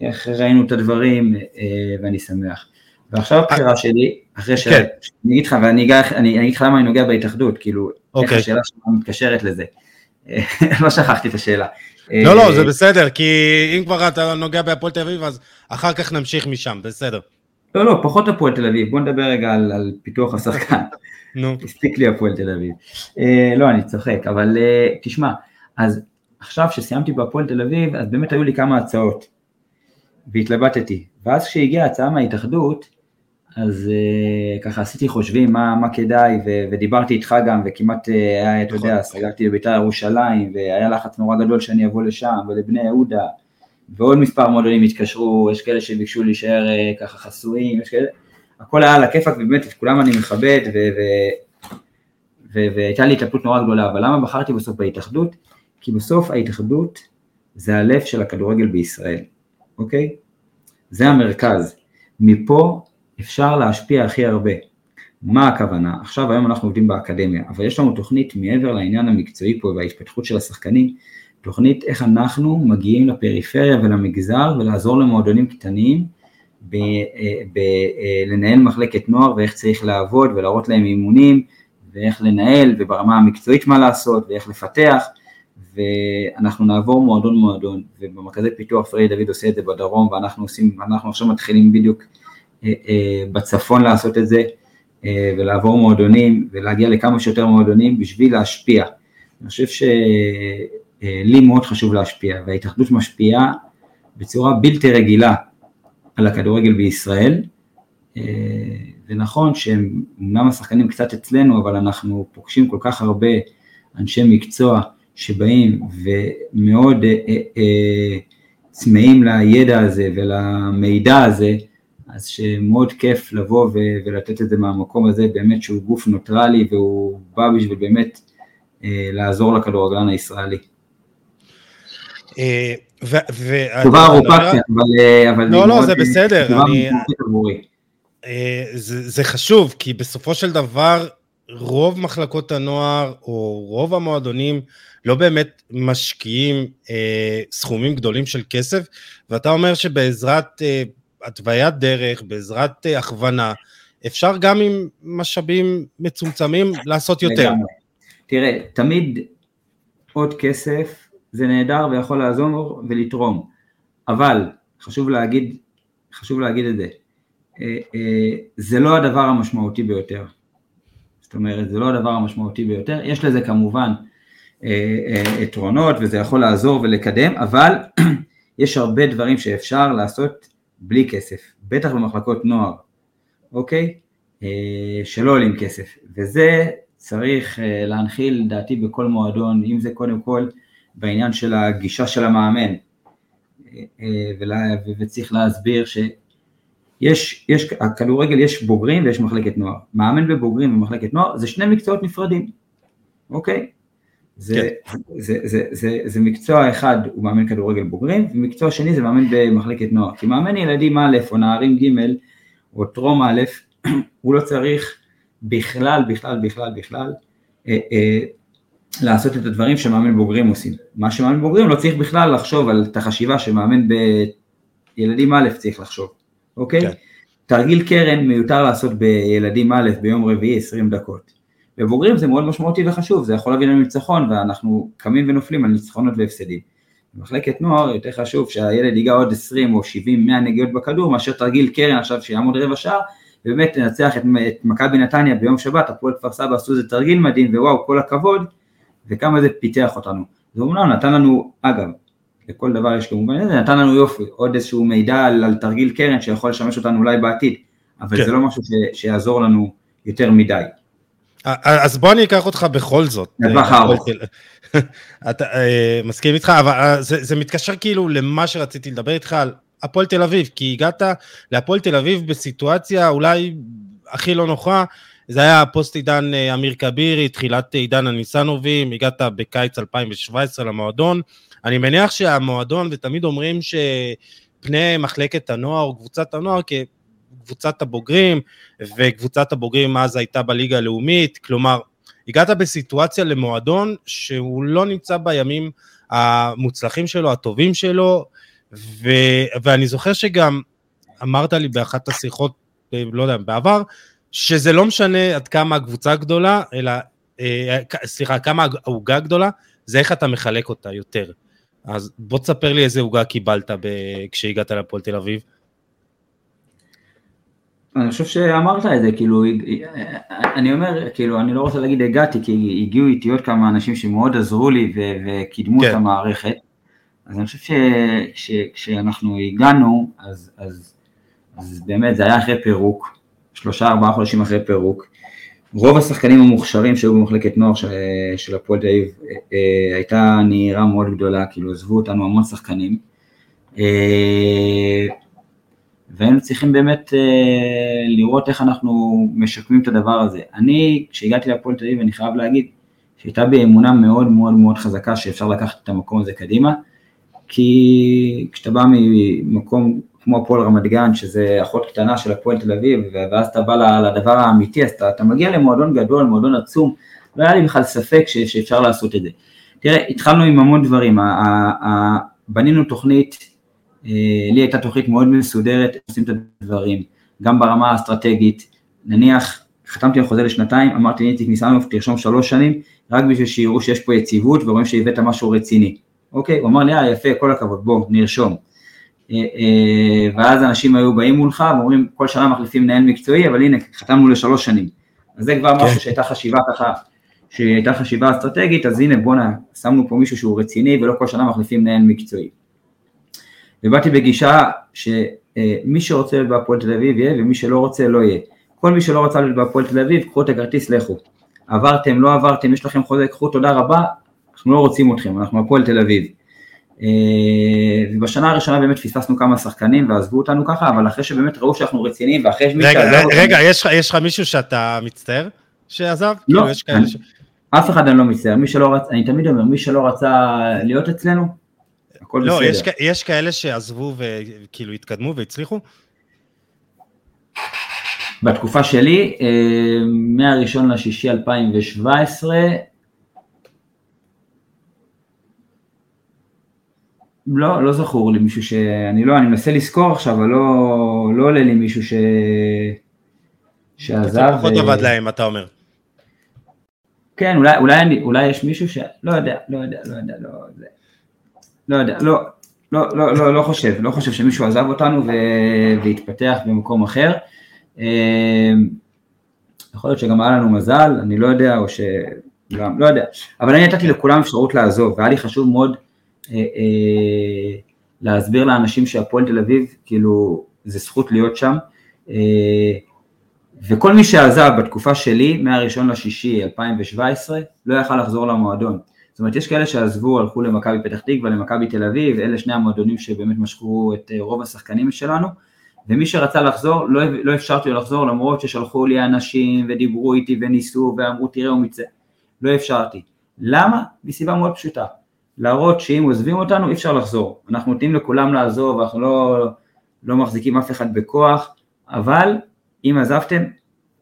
איך ראינו את הדברים, אה, ואני שמח. ועכשיו הבחירה שלי, אחרי ש... כן. אני אגיד לך, ואני אגיד לך למה אני נוגע בהתאחדות, כאילו, איך אוקיי. השאלה שלך מתקשרת לזה. לא שכחתי את השאלה. לא, לא, זה בסדר, כי אם כבר אתה נוגע בהפועל תל אביב, אז אחר כך נמשיך משם, בסדר. לא, לא, פחות הפועל תל אביב, בוא נדבר רגע על, על פיתוח השחקן. נו. הספיק לי הפועל תל אביב. אה, לא, אני צוחק, אבל אה, תשמע, אז עכשיו שסיימתי בהפועל תל אביב, אז באמת היו לי כמה הצעות, והתלבטתי. ואז כשהגיעה ההצעה מההתאחדות, אז uh, ככה עשיתי חושבים מה, מה כדאי, ו, ודיברתי איתך גם, וכמעט, uh, היה, אתה יודע, נכון. סגרתי בביתר ירושלים, והיה לחץ נורא גדול שאני אבוא לשם, ולבני יהודה, ועוד מספר מועדונים התקשרו, יש כאלה שביקשו להישאר uh, ככה חסויים, יש כאלה, הכל היה על הכיפאק, ובאמת את כולם אני מכבד, והייתה לי התלבטות נורא גדולה, אבל למה בחרתי בסוף בהתאחדות? כי בסוף ההתאחדות זה הלב של הכדורגל בישראל, אוקיי? זה המרכז. מפה אפשר להשפיע הכי הרבה. מה הכוונה? עכשיו היום אנחנו עובדים באקדמיה, אבל יש לנו תוכנית מעבר לעניין המקצועי פה וההתפתחות של השחקנים, תוכנית איך אנחנו מגיעים לפריפריה ולמגזר ולעזור למועדונים קטנים בלנהל מחלקת נוער ואיך צריך לעבוד ולהראות להם אימונים ואיך לנהל וברמה המקצועית מה לעשות ואיך לפתח ואנחנו נעבור מועדון מועדון ובמרכזי פיתוח פריד דוד עושה את זה בדרום ואנחנו עושים, אנחנו עכשיו מתחילים בדיוק אה, אה, בצפון לעשות את זה אה, ולעבור מועדונים ולהגיע לכמה שיותר מועדונים בשביל להשפיע. אני חושב שלי מאוד חשוב להשפיע וההתאחדות משפיעה בצורה בלתי רגילה על הכדורגל בישראל. ונכון שהם אמנם השחקנים קצת אצלנו, אבל אנחנו פוגשים כל כך הרבה אנשי מקצוע שבאים ומאוד אה, אה, אה, צמאים לידע הזה ולמידע הזה, אז שמאוד כיף לבוא ולתת את זה מהמקום הזה, באמת שהוא גוף נוטרלי והוא בא בשביל באמת לעזור לכדורגלן הישראלי. תשובה ארוכה קצת, אבל... לא, לא, זה בסדר. זה חשוב, כי בסופו של דבר רוב מחלקות הנוער או רוב המועדונים לא באמת משקיעים אה, סכומים גדולים של כסף, ואתה אומר שבעזרת אה, התוויית דרך, בעזרת אה, הכוונה, אפשר גם עם משאבים מצומצמים לעשות יותר. תראה, תמיד עוד כסף זה נהדר ויכול לעזור ולתרום, אבל חשוב להגיד, חשוב להגיד את זה, אה, אה, זה לא הדבר המשמעותי ביותר. זאת אומרת, זה לא הדבר המשמעותי ביותר, יש לזה כמובן יתרונות וזה יכול לעזור ולקדם, אבל יש הרבה דברים שאפשר לעשות בלי כסף, בטח במחלקות נוער, אוקיי? שלא עולים כסף, וזה צריך להנחיל לדעתי בכל מועדון, אם זה קודם כל בעניין של הגישה של המאמן, וצריך להסביר שיש, יש, הכדורגל יש בוגרים ויש מחלקת נוער, מאמן בבוגרים ומחלקת נוער זה שני מקצועות נפרדים, אוקיי? זה, כן. זה, זה, זה, זה, זה מקצוע אחד הוא מאמן כדורגל בוגרים, ומקצוע שני זה מאמן במחלקת נוער. כי מאמן ילדים א' או נערים ג' או טרום א', הוא לא צריך בכלל, בכלל, בכלל, בכלל, אה, אה, לעשות את הדברים שמאמן בוגרים עושים. מה שמאמן בוגרים לא צריך בכלל לחשוב על את החשיבה שמאמן בילדים א' צריך לחשוב, אוקיי? כן. תרגיל קרן מיותר לעשות בילדים א' ביום רביעי 20 דקות. בבוגרים זה מאוד משמעותי וחשוב, זה יכול להביא לנו ניצחון ואנחנו קמים ונופלים על ניצחונות והפסדים. במחלקת נוער יותר חשוב שהילד ייגע עוד 20 או 70, 100 נגיעות בכדור מאשר תרגיל קרן עכשיו שיעמוד רבע שעה ובאמת לנצח את, את מכבי נתניה ביום שבת, הפועל כפר סבא עשו איזה תרגיל מדהים ווואו כל הכבוד וכמה זה פיתח אותנו. זה אומנם נתן לנו, אגב, לכל דבר יש כמובן, זה נתן לנו יופי, עוד איזשהו מידע על, על תרגיל קרן שיכול לשמש אותנו אולי בעתיד, אבל כן. זה לא משהו ש, שיעזור לנו יותר מדי. אז בוא אני אקח אותך בכל זאת. לטווח הארוך. אתה אה, מסכים איתך, אבל אה, זה, זה מתקשר כאילו למה שרציתי לדבר איתך על הפועל תל אביב, כי הגעת להפועל תל אביב בסיטואציה אולי הכי לא נוחה, זה היה פוסט עידן אה, אמיר כבירי, תחילת עידן הניסנובים, הגעת בקיץ 2017 למועדון. אני מניח שהמועדון, ותמיד אומרים שפני מחלקת הנוער או קבוצת הנוער קבוצת הבוגרים, וקבוצת הבוגרים אז הייתה בליגה הלאומית, כלומר, הגעת בסיטואציה למועדון שהוא לא נמצא בימים המוצלחים שלו, הטובים שלו, ו, ואני זוכר שגם אמרת לי באחת השיחות, לא יודע, בעבר, שזה לא משנה עד כמה הקבוצה גדולה, אלא, אה, סליחה, כמה העוגה גדולה, זה איך אתה מחלק אותה יותר. אז בוא תספר לי איזה עוגה קיבלת כשהגעת לפועל תל אביב. אני חושב שאמרת את זה, כאילו, אני אומר, כאילו, אני לא רוצה להגיד הגעתי, כי הגיעו איתי עוד כמה אנשים שמאוד עזרו לי וקידמו כן. את המערכת, אז אני חושב שכשאנחנו הגענו, אז, אז, אז באמת זה היה אחרי פירוק, שלושה ארבעה חודשים אחרי פירוק, רוב השחקנים המוכשרים שהיו במחלקת נוער של, של הפועל תל אביב אה, אה, הייתה נהירה מאוד גדולה, כאילו עזבו אותנו המון שחקנים. והיינו צריכים באמת אה, לראות איך אנחנו משקמים את הדבר הזה. אני, כשהגעתי להפועל תל אביב, אני חייב להגיד שהייתה בי אמונה מאוד מאוד מאוד חזקה שאפשר לקחת את המקום הזה קדימה, כי כשאתה בא ממקום כמו הפועל רמת גן, שזה אחות קטנה של הפועל תל אביב, ואז אתה בא לדבר האמיתי, אז אתה, אתה מגיע למועדון גדול, מועדון עצום, לא היה לי בכלל ספק ש, שאפשר לעשות את זה. תראה, התחלנו עם המון דברים, בנינו תוכנית לי הייתה תוכנית מאוד מסודרת, עושים את הדברים, גם ברמה האסטרטגית, נניח חתמתי על חוזה לשנתיים, אמרתי לאיציק ניסנוב תרשום שלוש שנים, רק בשביל שיראו שיש פה יציבות ורואים שהבאת משהו רציני. אוקיי, הוא אמר לי, אה יפה, כל הכבוד, בוא, נרשום. אה, אה, ואז אנשים היו באים מולך ואומרים, כל שנה מחליפים מנהל מקצועי, אבל הנה, חתמנו לשלוש שנים. אז זה כבר משהו כן. שהייתה חשיבה ככה, שהייתה חשיבה אסטרטגית, אז הנה בואנה, שמנו פה מישהו שהוא רציני ולא כל שנה מחליפים מנהל מקצועי. ובאתי בגישה שמי שרוצה להיות בהפועל תל אביב יהיה ומי שלא רוצה לא יהיה. כל מי שלא רצה להיות בהפועל תל אביב, קחו את הכרטיס, לכו. עברתם, לא עברתם, יש לכם חוזה, קחו תודה רבה, אנחנו לא רוצים אתכם, אנחנו הפועל תל אביב. אה, ובשנה הראשונה באמת פספסנו כמה שחקנים ועזבו אותנו ככה, אבל אחרי שבאמת ראו שאנחנו רציניים, ואחרי שמי שעזב אותנו... רגע, יש לך מישהו שאתה מצטער שעזב? לא, כאילו אף אחד אני לא מצטער, מי שלא רצה, אני תמיד אומר, מי שלא רצה להיות אצלנו, הכל לא, בסדר. לא, יש כאלה שעזבו וכאילו התקדמו והצליחו? בתקופה שלי, אה, מהראשון לשישי 2017, לא, לא זכור לי מישהו ש... אני לא, אני מנסה לזכור עכשיו, אבל לא, לא עולה לי מישהו ש... שעזב. פחות ו... עבד להם, אתה אומר. כן, אולי, אולי, אולי יש מישהו ש... לא יודע, לא יודע, לא יודע, לא, לא יודע, לא, לא, לא, לא, לא חושב, לא חושב שמישהו עזב אותנו ו... והתפתח במקום אחר. אמ, יכול להיות שגם היה לנו מזל, אני לא יודע, או ש... גם, לא יודע, אבל אני נתתי לכולם אפשרות לעזוב, והיה לי חשוב מאוד אה, אה, להסביר לאנשים שהפועל תל אביב, כאילו, זה זכות להיות שם, אה, וכל מי שעזב בתקופה שלי, מהראשון לשישי 2017, לא יכל לחזור למועדון. זאת אומרת, יש כאלה שעזבו, הלכו למכבי פתח תקווה, למכבי תל אביב, אלה שני המועדונים שבאמת משכו את אה, רוב השחקנים שלנו, ומי שרצה לחזור, לא, לא אפשרתי לו לחזור למרות ששלחו לי אנשים ודיברו איתי וניסו ואמרו תראה הוא מצא, לא אפשרתי. למה? מסיבה מאוד פשוטה, להראות שאם עוזבים אותנו אי אפשר לחזור, אנחנו נותנים לכולם לעזוב, אנחנו לא, לא מחזיקים אף אחד בכוח, אבל אם עזבתם,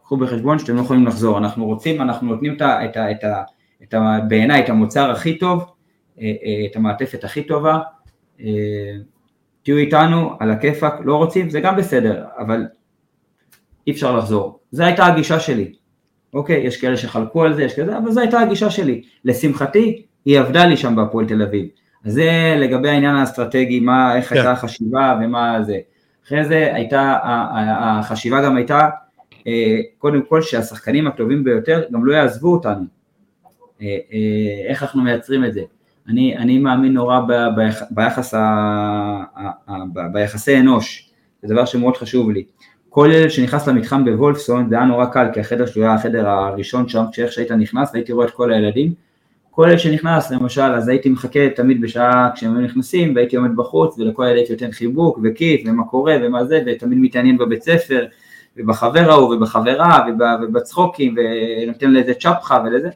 קחו בחשבון שאתם לא יכולים לחזור, אנחנו רוצים, אנחנו נותנים את ה, את ה, את ה, את ה, בעיניי את המוצר הכי טוב, אה, אה, את המעטפת הכי טובה, אה, תהיו איתנו, על הכיפאק, לא רוצים, זה גם בסדר, אבל אי אפשר לחזור. זו הייתה הגישה שלי. אוקיי, יש כאלה שחלקו על זה, יש כאלה, אבל זו הייתה הגישה שלי. לשמחתי, היא עבדה לי שם בהפועל תל אביב. אז זה לגבי העניין האסטרטגי, מה, איך yeah. הייתה כן. החשיבה ומה זה. אחרי זה הייתה, החשיבה גם הייתה, קודם כל שהשחקנים הטובים ביותר גם לא יעזבו אותנו. אה, אה, איך אנחנו מייצרים את זה? אני, אני מאמין נורא ב, ב, ביחס ה, ה, ה, ב, ביחסי אנוש, זה דבר שמאוד חשוב לי. כל ילד שנכנס למתחם בוולפסון זה היה נורא קל, כי החדר שלו היה החדר הראשון שם, כשאיך שהיית נכנס והייתי רואה את כל הילדים. כל ילד שנכנס למשל, אז הייתי מחכה תמיד בשעה כשהם היו נכנסים, והייתי עומד בחוץ, ולכל ילד הייתי נותן חיבוק וכיף, ומה קורה ומה זה, ותמיד מתעניין בבית ספר, ובחבר ההוא, ובחברה, ובצחוקים, ונותן לזה צ'פחה ולזה.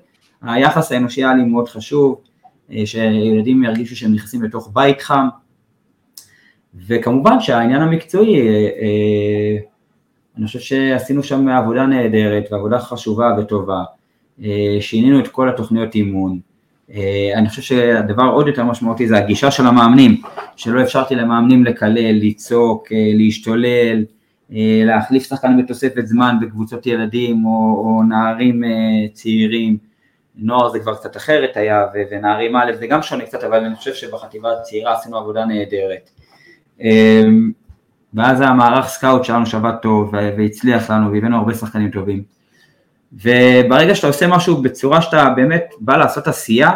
היחס האנושי היה לי מאוד חשוב, אה, שילדים ירגישו שהם נכנסים לתוך בית חם, וכמובן שהעניין המקצועי, אה, אה, אני חושב שעשינו שם עבודה נהדרת ועבודה חשובה וטובה, שינינו את כל התוכניות אימון, אני חושב שהדבר עוד יותר משמעותי זה הגישה של המאמנים, שלא אפשרתי למאמנים לקלל, לצעוק, להשתולל, להחליף שחקן בתוספת זמן בקבוצות ילדים או, או נערים צעירים, נוער זה כבר קצת אחרת היה, ונערים א' זה גם שונה קצת, אבל אני חושב שבחטיבה הצעירה עשינו עבודה נהדרת. אמ, ואז המערך סקאוט שלנו שעבד טוב והצליח לנו והבאנו הרבה שחקנים טובים. וברגע שאתה עושה משהו בצורה שאתה באמת בא לעשות עשייה,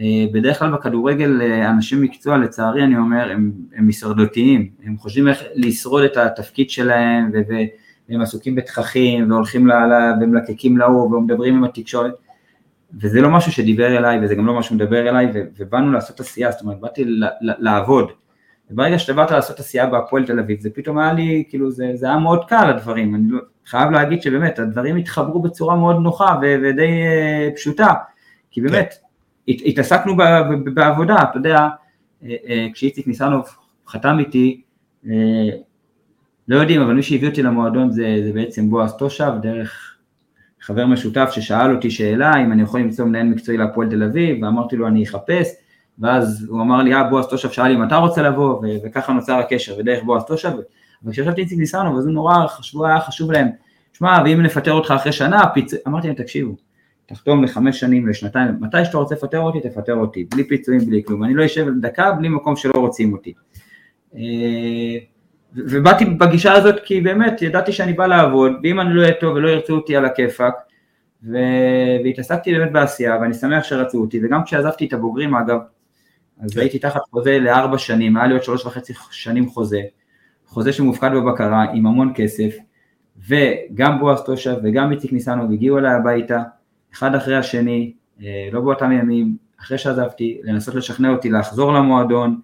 אה, בדרך כלל בכדורגל אה, אנשים מקצוע לצערי אני אומר הם, הם הישרדותיים, הם חושבים איך לשרוד את התפקיד שלהם והם עסוקים בתככים והולכים לה, ומלקקים להוא ומדברים עם התקשורת וזה לא משהו שדיבר אליי, וזה גם לא משהו שמדבר אליי, ובאנו לעשות עשייה, זאת אומרת, באתי לעבוד. וברגע שאתה באת לעשות עשייה בהפועל תל אביב, זה פתאום היה לי, כאילו, זה, זה היה מאוד קל הדברים, אני לא, חייב להגיד שבאמת, הדברים התחברו בצורה מאוד נוחה ו, ודי uh, פשוטה, כי באמת, כן. הת, התעסקנו ב, ב, בעבודה, אתה יודע, uh, uh, כשאיציק ניסנוב חתם איתי, uh, לא יודעים, אבל מי שהביא אותי למועדון זה, זה בעצם בועז תושב, דרך חבר משותף ששאל אותי שאלה אם אני יכול למצוא מנהל מקצועי להפועל תל אביב, ואמרתי לו אני אחפש, ואז הוא אמר לי, אה, בועז תושב שאל אם אתה רוצה לבוא, וככה נוצר הקשר, ודרך בועז תושב, וכשישבתי איציק ניסנוב, אז הוא נורא חשבו, היה חשוב להם, שמע, ואם נפטר אותך אחרי שנה, פיצ... אמרתי להם, תקשיבו, תחתום לחמש שנים, לשנתיים, מתי שאתה רוצה לפטר אותי, תפטר אותי, בלי פיצויים, בלי כלום, אני לא אשב דקה בלי מקום שלא רוצים אותי. ובאתי בגישה הזאת כי באמת ידעתי שאני בא לעבוד, ואם אני לא אהיה טוב ולא ירצו אותי על הכיפאק, ו... והתעסקתי באמת בעשייה, ואני שמח שרצו אותי, וגם כשעזבתי את הבוגרים אגב, אז כן. הייתי תחת חוזה לארבע שנים, היה לי עוד שלוש וחצי שנים חוזה, חוזה שמופקד בבקרה עם המון כסף, וגם בועז תושב וגם איציק ניסנוב הגיעו אליי הביתה, אחד אחרי השני, אה, לא באותם ימים, אחרי שעזבתי, לנסות לשכנע אותי לחזור למועדון,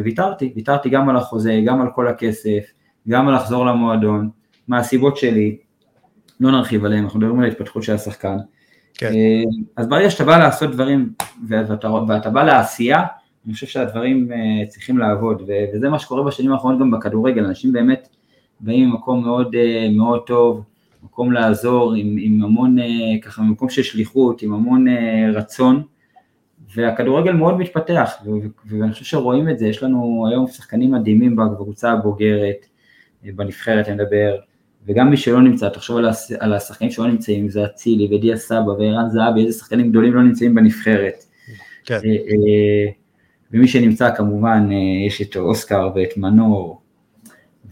וויתרתי, ויתרתי גם על החוזה, גם על כל הכסף, גם על לחזור למועדון, מהסיבות שלי, לא נרחיב עליהם, אנחנו מדברים על ההתפתחות של השחקן. כן. אה, אז ברגע שאתה בא לעשות דברים ואתה, ואתה בא לעשייה, אני חושב שהדברים צריכים לעבוד, וזה מה שקורה בשנים האחרונות גם בכדורגל, אנשים באמת באים ממקום מאוד, מאוד טוב, מקום לעזור, עם, עם המון, אה, ככה, מקום של שליחות, עם המון אה, רצון, והכדורגל מאוד מתפתח, ואני חושב שרואים את זה, יש לנו היום שחקנים מדהימים בקבוצה הבוגרת, אה, בנבחרת אני מדבר, וגם מי שלא נמצא, תחשוב על השחקנים שלא נמצאים, זה אצילי ודיה סבא וערן זהבי, איזה שחקנים גדולים לא נמצאים בנבחרת. כן. ומי שנמצא כמובן, יש את אוסקר ואת מנור,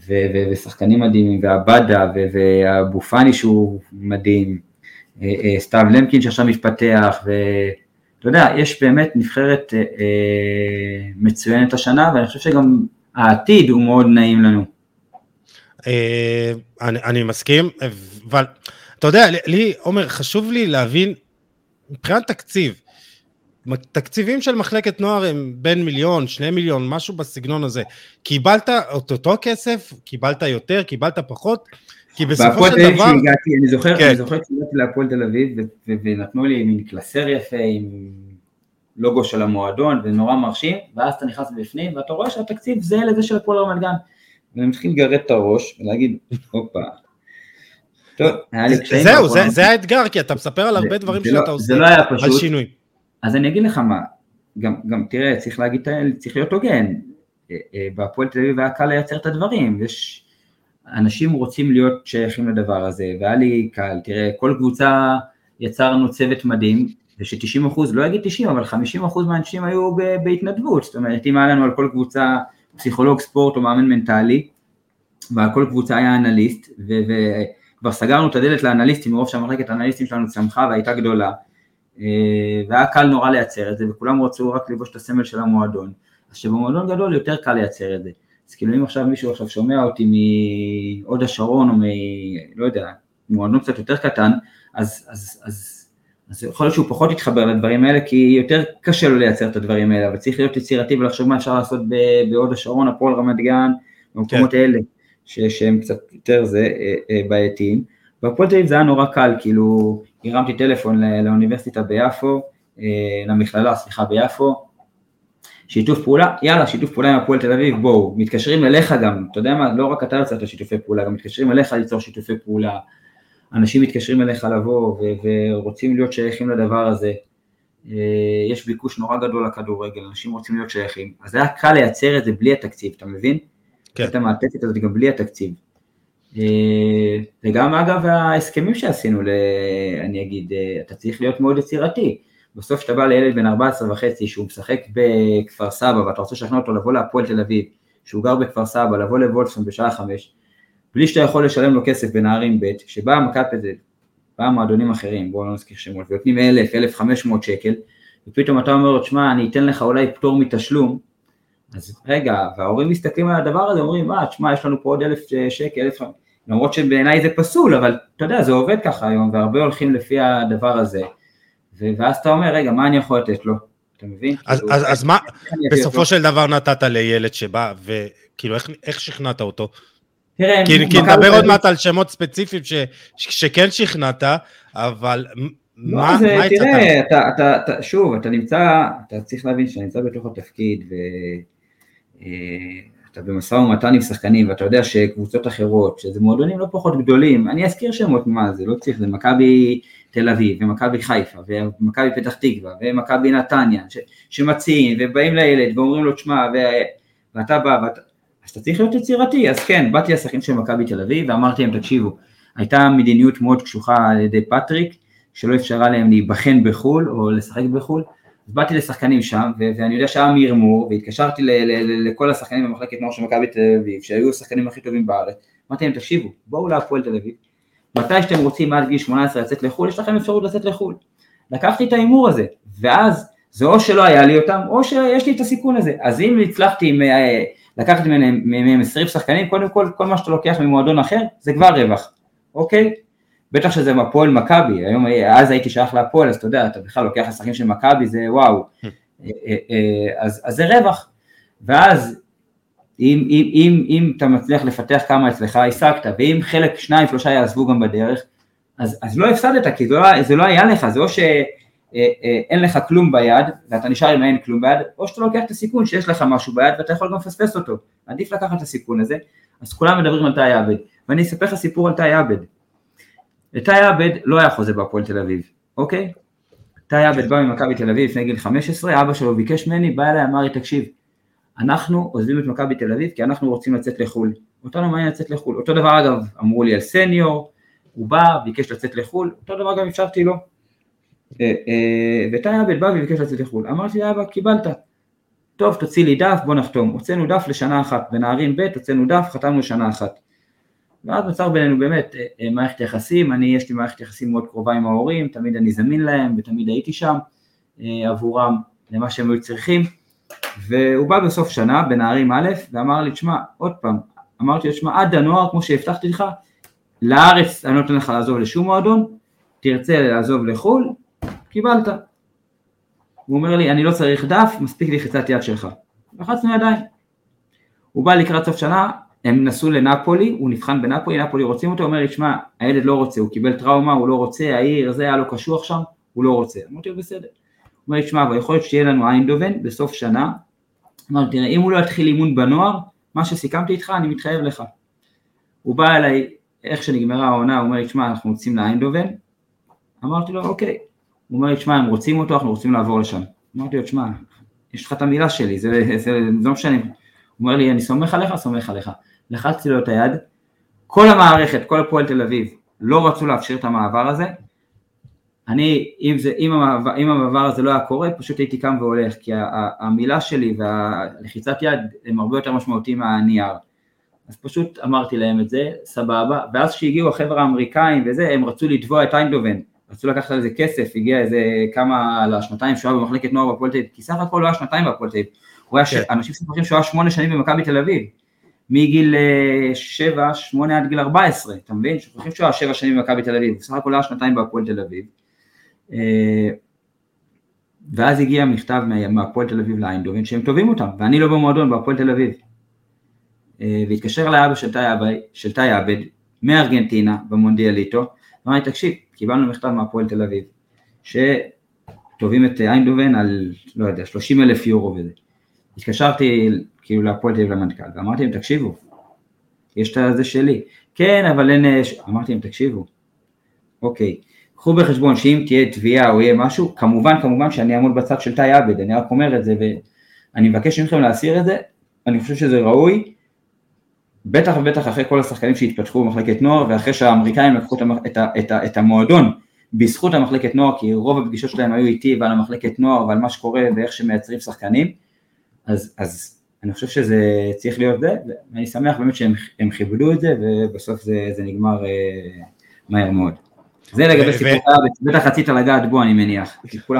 ושחקנים מדהימים, ועבדה, ואבו פאני שהוא מדהים, אה, אה, סתיו למקין שעכשיו מתפתח, ואתה יודע, יש באמת נבחרת אה, מצוינת השנה, ואני חושב שגם העתיד הוא מאוד נעים לנו. אני, אני מסכים, אבל אתה יודע, לי, עומר, חשוב לי להבין, מבחינת תקציב, תקציבים של מחלקת נוער הם בין מיליון, שני מיליון, משהו בסגנון הזה. קיבלת את אותו כסף, קיבלת יותר, קיבלת פחות, כי בסופו של דבר... שהגעתי, אני זוכר, כן. אני זוכר שהגעתי להפועל תל אביב ונתנו לי מין קלסר יפה עם לוגו של המועדון ונורא מרשים, ואז אתה נכנס בפנים ואתה רואה שהתקציב זהה לזה של הפועל רמת גן. ואני מתחיל לגרד את הראש ולהגיד, הופה. טוב, היה לי קשיים. זהו, זה האתגר, כי אתה מספר על הרבה דברים שאתה לא- עושה, על שינוי. אז אני אגיד לך מה, גם, גם תראה, צריך להגיד, צריך להיות הוגן, אה, אה, בהפועל תל אביב היה קל לייצר את הדברים, יש, אנשים רוצים להיות שייכים לדבר הזה, והיה לי קל, תראה, כל קבוצה יצרנו צוות מדהים, וש-90 אחוז, לא אגיד 90, אבל 50 אחוז מהאנשים היו בהתנדבות, זאת אומרת, אם היה לנו על כל קבוצה פסיכולוג ספורט או מאמן מנטלי, ועל כל קבוצה היה אנליסט, וכבר סגרנו את הדלת לאנליסטים, מרוב שהמחלקת האנליסטים שלנו צמחה והייתה גדולה, אה, והיה קל נורא לייצר את זה, וכולם רצו רק לבוש את הסמל של המועדון. אז שבמועדון גדול יותר קל לייצר את זה. אז כאילו אם עכשיו מישהו עכשיו שומע אותי מהוד השרון או מ... לא יודע, מועדון קצת יותר קטן, אז, אז, אז, אז יכול להיות שהוא פחות יתחבר לדברים האלה, כי יותר קשה לו לייצר את הדברים האלה, אבל צריך להיות יצירתי ולחשוב מה אפשר לעשות בהוד השרון, הפועל רמת גן, במקומות כן. האלה, ש, שהם קצת יותר זה אה, אה, בעייתיים. בהפועל תל אביב זה היה נורא קל, כאילו הרמתי טלפון לאוניברסיטה ביפו, אה, למכללה, סליחה, ביפו, שיתוף פעולה, יאללה, שיתוף פעולה עם הפועל תל אביב, בואו, מתקשרים אליך גם, אתה יודע מה, לא רק אתה יוצא את השיתופי פעולה, גם מתקשרים אליך ליצור שיתופי פעולה, אנשים מתקשרים אליך לבוא ו- ורוצים להיות שייכים לדבר הזה, אה, יש ביקוש נורא גדול לכדורגל, אנשים רוצים להיות שייכים, אז היה קל לייצר את זה בלי התקציב, אתה מבין? כן. את המעטפת הזאת גם בלי התקציב. אה, וגם אגב ההסכמים שעשינו, אני אגיד, אה, אתה צריך להיות מאוד יצירתי. בסוף כשאתה בא לילד בן 14 וחצי שהוא משחק בכפר סבא ואתה רוצה לשכנע אותו לבוא להפועל תל אביב, שהוא גר בכפר סבא, לבוא לוולפסון בשעה חמש, בלי שאתה יכול לשלם לו כסף בנערים ב', כשבאה מכבי, באה מועדונים אחרים, בואו לא נזכיר שמות, ונותנים אלף, אלף חמש מאות שקל, ופתאום אתה אומר לו, תשמע, אני אתן לך אולי פטור מתשלום, אז רגע, וההורים מסתכלים על הדבר הזה, אומרים, מה, תשמע, יש לנו פה עוד אלף שקל, אלף למרות שבעיניי זה פסול, אבל אתה יודע, זה עובד ככה היום, והרבה הולכים לפי הדבר הזה, ואז אתה אומר, רגע, מה אני יכול לתת לו? אתה מבין? אז, כאילו, אז, אז מה, בסופו של דבר נתת לילד שבא, וכאילו, איך, איך שכנעת אותו? תראה, כי, כי נדבר עוד מעט על שמות ספציפיים ש, שכן שכנעת, אבל לא, מה, זה, מה תראה, אתה, אתה, אתה, שוב, אתה נמצא, אתה צריך להבין שאתה נמצא בתוך התפקיד, ואתה אתה במשא ומתן עם שחקנים ואתה יודע שקבוצות אחרות, שזה מועדונים לא פחות גדולים, אני אזכיר שמות מה זה, לא צריך, זה מכבי תל אביב ומכבי חיפה ומכבי פתח תקווה ומכבי נתניה, ש, שמציעים ובאים לילד ואומרים לו תשמע, ואתה בא, ואתה, אז אתה צריך להיות יצירתי, אז כן, באתי לשחקנים של מכבי תל אביב ואמרתי להם תקשיבו, הייתה מדיניות מאוד קשוחה על ידי פטריק, שלא אפשרה להם להיבחן בחו"ל או לשחק בחו"ל, אז באתי לשחקנים שם, ואני יודע שהיה מרמור, והתקשרתי לכל השחקנים במחלקת נוער של מכבי תל אביב, שהיו השחקנים הכי טובים בארץ, אמרתי להם, תקשיבו, בואו להפועל תל אביב, מתי שאתם רוצים עד גיל 18 לצאת לחו"ל, יש לכם אפשרות לצאת לחו"ל. לקחתי את ההימור הזה, ואז זה או שלא היה לי אותם, או שיש לי את הסיכון הזה. אז אם הצלחתי אה, לקחת מהם 20 שחקנים, קודם כל, כל מה שאתה לוקח ממועדון אחר, זה כבר רווח, אוקיי? בטח שזה הפועל מכבי, היום, אז הייתי שייך להפועל, אז אתה יודע, אתה בכלל לוקח לשחקים של מכבי, זה וואו, אה, אה, אה, אז, אז זה רווח, ואז אם, אם, אם, אם אתה מצליח לפתח כמה אצלך, השגת, ואם חלק, שניים, שלושה יעזבו גם בדרך, אז, אז לא הפסדת, כי זה לא, זה לא היה לך, זה או שאין לך כלום ביד, ואתה נשאר עם אין כלום ביד, או שאתה לוקח את הסיכון שיש לך משהו ביד ואתה יכול גם לפספס אותו, עדיף לקחת את הסיכון הזה, אז כולם מדברים על תאי עבד, ואני אספר לך סיפור על תאי עבד. איתי עבד לא היה חוזה בהפועל תל אביב, אוקיי? איתי עבד בא ממכבי תל אביב לפני גיל 15, אבא שלו ביקש ממני, בא אליי, אמר לי, תקשיב, אנחנו עוזבים את מכבי תל אביב כי אנחנו רוצים לצאת לחו"ל. אותנו מעניין לצאת לחו"ל. אותו דבר אגב, אמרו לי על סניור, הוא בא, ביקש לצאת לחו"ל, אותו דבר גם אפשרתי לו. אה, אה, ואיתי עבד בא וביקש לצאת לחו"ל. אמרתי לאבא, קיבלת. טוב, תוציא לי דף, בוא נחתום. הוצאנו דף לשנה אחת. בנערים ב' הוצאנו דף, חתמנו שנה אחת. ואז נוצר בינינו באמת אה, אה, מערכת יחסים, אני יש לי מערכת יחסים מאוד קרובה עם ההורים, תמיד אני זמין להם ותמיד הייתי שם אה, עבורם למה שהם היו צריכים, והוא בא בסוף שנה בנערים א' ואמר לי, תשמע, עוד פעם, אמרתי לו, תשמע, עד הנוער, כמו שהבטחתי לך, לארץ אני לא נותן לך לעזוב לשום מועדון, תרצה לעזוב לחו"ל, קיבלת. הוא אומר לי, אני לא צריך דף, מספיק לי חיצת יד שלך. לחצנו ידיים. הוא בא לקראת סוף שנה, הם נסעו לנפולי, הוא נבחן בנפולי, נפולי רוצים אותו, הוא אומר לי, שמע, הילד לא רוצה, הוא קיבל טראומה, הוא לא רוצה, העיר, זה היה לו קשוח שם, הוא לא רוצה. אמרתי לו, בסדר. הוא אומר לי, שמע, אבל יכול להיות שיהיה לנו איינדובן בסוף שנה. אמרתי, תראה, אם הוא לא יתחיל אימון בנוער, מה שסיכמתי איתך, אני מתחייב לך. הוא בא אליי, איך שנגמרה העונה, הוא אומר לי, שמע, אנחנו רוצים לאיינדובן. אמרתי לו, אוקיי. הוא אומר לי, שמע, הם רוצים אותו, אנחנו רוצים לעבור לשם. אמרתי לו, שמע, יש לך את המילה שלי, זה, זה, זה, זה לא משנה. הוא אומר לי, אני סומך עליך, סומך עליך. לחצתי לו את היד, כל המערכת, כל הפועל תל אביב, לא רצו לאפשר את המעבר הזה, אני, אם, זה, אם, המעבר, אם המעבר הזה לא היה קורה, פשוט הייתי קם והולך, כי המילה שלי והלחיצת יד הם הרבה יותר משמעותיים מהנייר. אז פשוט אמרתי להם את זה, סבבה, ואז כשהגיעו החבר'ה האמריקאים וזה, הם רצו לתבוע את איינדובן, רצו לקחת על זה כסף, הגיע איזה כמה, לשנתיים שהוא היה במחלקת נוער בפועל תל אביב, כי סך הכל הוא היה שנתיים בפועל תל אביב, כן. אנשים שמחים שהוא היה שמונה שנים במכבי תל אביב, מגיל 7, 8 עד גיל 14, אתה מבין? שוכחים שהוא היה 7 שנים במכבי תל אביב, בסך הכל היה שנתיים בהפועל תל אביב. אה, ואז הגיע מכתב מהפועל תל אביב לאיינדובן שהם תובעים אותם, ואני לא במועדון בהפועל תל אביב. אה, והתקשר לאבא של תאי עבד מארגנטינה במונדיאליטו, ואמר לי תקשיב, קיבלנו מכתב מהפועל תל אביב, שתובעים את איינדובן על, לא יודע, 30 אלף יורו וזה. התקשרתי כאילו להפועל תל אביב למנכ"ל, ואמרתי להם תקשיבו, יש את זה שלי, כן אבל אין, אמרתי להם תקשיבו, אוקיי, קחו בחשבון שאם תהיה תביעה או יהיה משהו, כמובן כמובן שאני אעמוד בצד של תאי עבד, אני רק אומר את זה ואני מבקש מכם להסיר את זה, אני חושב שזה ראוי, בטח ובטח אחרי כל השחקנים שהתפתחו במחלקת נוער ואחרי שהאמריקאים לקחו את, את, את, את המועדון בזכות המחלקת נוער, כי רוב הפגישות שלהם היו איתי ועל המחלקת נוער ועל מה שקורה ואיך שמייצרים שחקנים, אז, אז אני חושב שזה צריך להיות זה, ואני שמח באמת שהם כיבדו את זה, ובסוף זה, זה נגמר אה, מהר מאוד. זה לגבי סיפור בטח רצית לגעת בו אני מניח.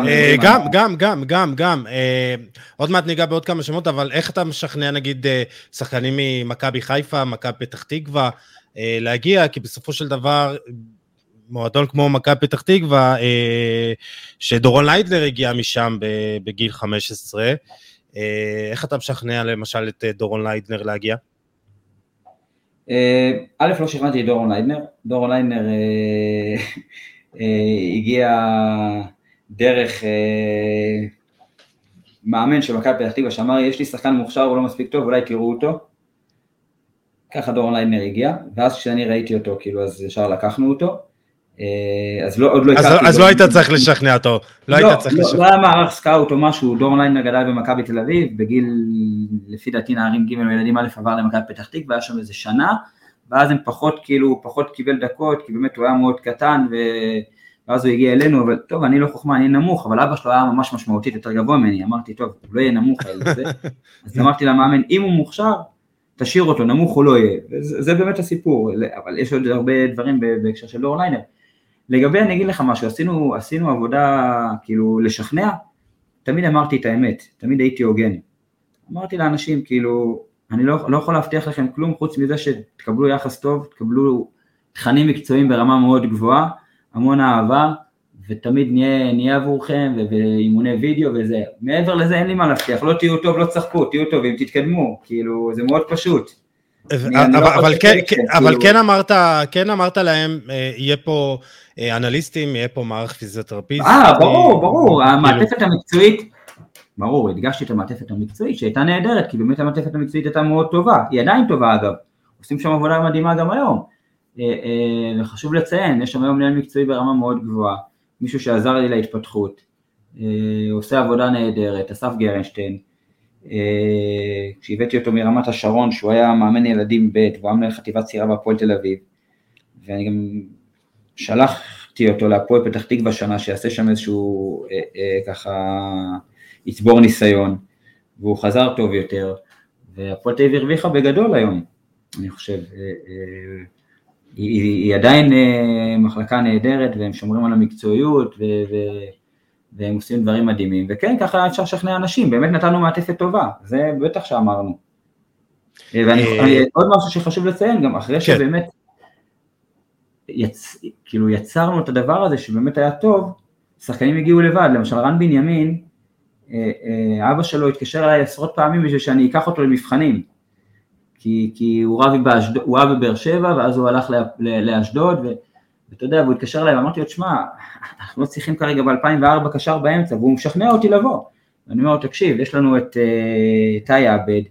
אה, גם, גם, גם, גם, גם. אה, עוד מעט ניגע בעוד כמה שמות, אבל איך אתה משכנע נגיד שחקנים ממכבי חיפה, מכבי פתח תקווה, להגיע, כי בסופו של דבר, מועדון כמו מכבי פתח תקווה, שדורון ליידנר הגיע משם בגיל 15, אה, איך אתה משכנע למשל את אה, דורון ליידנר להגיע? אה, א', לא שכנעתי את דורון ליידנר, דורון ליידנר הגיע דרך מאמן של מכבי פתח תקווה שאמר יש לי שחקן מוכשר הוא לא מספיק טוב אולי תראו אותו ככה דורון ליידנר הגיע, ואז כשאני ראיתי אותו, כאילו, אז ישר לקחנו אותו. אה, אז לא, עוד לא הכרתי. אז לא היית צריך לשכנע אותו. לא היית צריך לא, לשכנע. לא היה מערך scout או משהו, דורון ליידנר גדל במכבי תל אביב, בגיל, לפי דעתי נערים ג' וילדים א' עבר למכבי פתח תקווה, היה שם איזה שנה, ואז הם פחות, כאילו, פחות קיבל דקות, כי באמת הוא היה מאוד קטן, ו... ואז הוא הגיע אלינו, אבל טוב, אני לא חוכמה, אני נמוך, אבל אבא שלו היה ממש משמעותית יותר גבוה ממני, אמרתי, טוב, הוא לא יהיה נמוך על זה, אז אמרתי למאמן, אם הוא מוכשר, תשאיר אותו, נמוך הוא לא יהיה, זה, זה באמת הסיפור, אבל יש עוד הרבה דברים בהקשר של דור ליינר. לגבי, אני אגיד לך משהו, עשינו, עשינו עבודה, כאילו, לשכנע, תמיד אמרתי את האמת, תמיד הייתי הוגן. אמרתי לאנשים, כאילו, אני לא, לא יכול להבטיח לכם כלום חוץ מזה שתקבלו יחס טוב, תקבלו תכנים מקצועיים ברמה מאוד גבוהה, המון אהבה, ותמיד נהיה, נהיה עבורכם, ואימוני וידאו וזה. מעבר לזה אין לי מה להבטיח, לא תהיו טוב, לא תשחקו, תהיו טובים, תתקדמו, כאילו, זה מאוד פשוט. אבל, כן, כן, אבל כאילו- כן, אמרת, כן אמרת להם, אה, יהיה פה אה, אנליסטים, יהיה פה מערך פיזיותרפיסט. אה, ברור, ברור, כאילו- המעטפת המקצועית, ברור, הדגשתי את המעטפת המקצועית שהייתה נהדרת, כי באמת המעטפת המקצועית הייתה מאוד טובה, היא עדיין טובה אגב, עושים שם עבודה מדהימה גם היום. אה, אה, וחשוב לציין, יש שם היום מנהל מקצועי ברמה מאוד גבוהה, מישהו שעזר לי להתפתחות, אה, עושה עבודה נהדרת, אסף גרנשטיין, כשהבאתי אותו מרמת השרון, שהוא היה מאמן ילדים ב' והוא היה חטיבת צעירה בהפועל תל אביב, ואני גם שלחתי אותו להפועל פתח תקווה שנה, שיעשה שם איזשהו ככה, יצבור ניסיון, והוא חזר טוב יותר, והפועל תל אביב הרוויחה בגדול היום, אני חושב. היא, היא עדיין אה, מחלקה נהדרת והם שומרים על המקצועיות ו, והם עושים דברים מדהימים, וכן, ככה אפשר לשכנע אנשים, באמת נתנו מעטפת טובה, זה בטח שאמרנו. אה, ועוד משהו שחשוב לציין, גם אחרי כן. שבאמת, יצ, כאילו יצרנו את הדבר הזה שבאמת היה טוב, שחקנים הגיעו לבד, למשל רן בנימין, אה, אבא שלו התקשר אליי עשרות פעמים בשביל שאני אקח אותו למבחנים, כי, כי הוא רב באשדוד, הוא רב בבאר שבע, ואז הוא הלך לאשדוד, ואתה יודע, והוא התקשר אליי, ואמרתי לו, תשמע, אנחנו לא צריכים כרגע ב-2004 קשר באמצע, והוא משכנע אותי לבוא. ואני אומר לו, תקשיב, יש לנו את uh, טי עבד,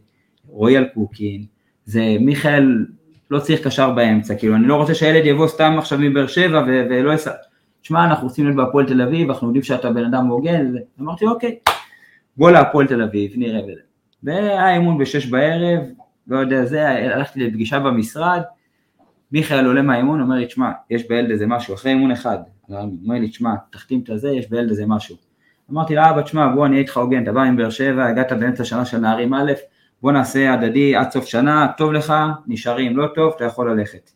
רועי אלקוקין, זה מיכאל, לא צריך קשר באמצע, כאילו, אני לא רוצה שהילד יבוא סתם עכשיו מבאר שבע ו- ולא יס... תשמע, אנחנו רוצים להיות בהפועל תל אביב, אנחנו יודעים שאתה בן אדם הוגן, אמרתי, אוקיי, בוא להפועל תל אביב, נראה וזה. והיה אימון בשש בערב, לא יודע זה, הלכתי לפגישה במשרד, מיכאל עולה מהאימון, אומר לי, תשמע, יש בילד איזה משהו, אחרי אימון אחד, אומר לי, תשמע, תחתים את הזה, יש בילד איזה משהו. אמרתי לאבא, תשמע, בוא אני אהיה איתך הוגן, אתה בא עם באר שבע, הגעת באמצע שנה של נערים א', בוא נעשה הדדי עד סוף שנה, טוב לך, נשארים, לא טוב, אתה יכול ללכת.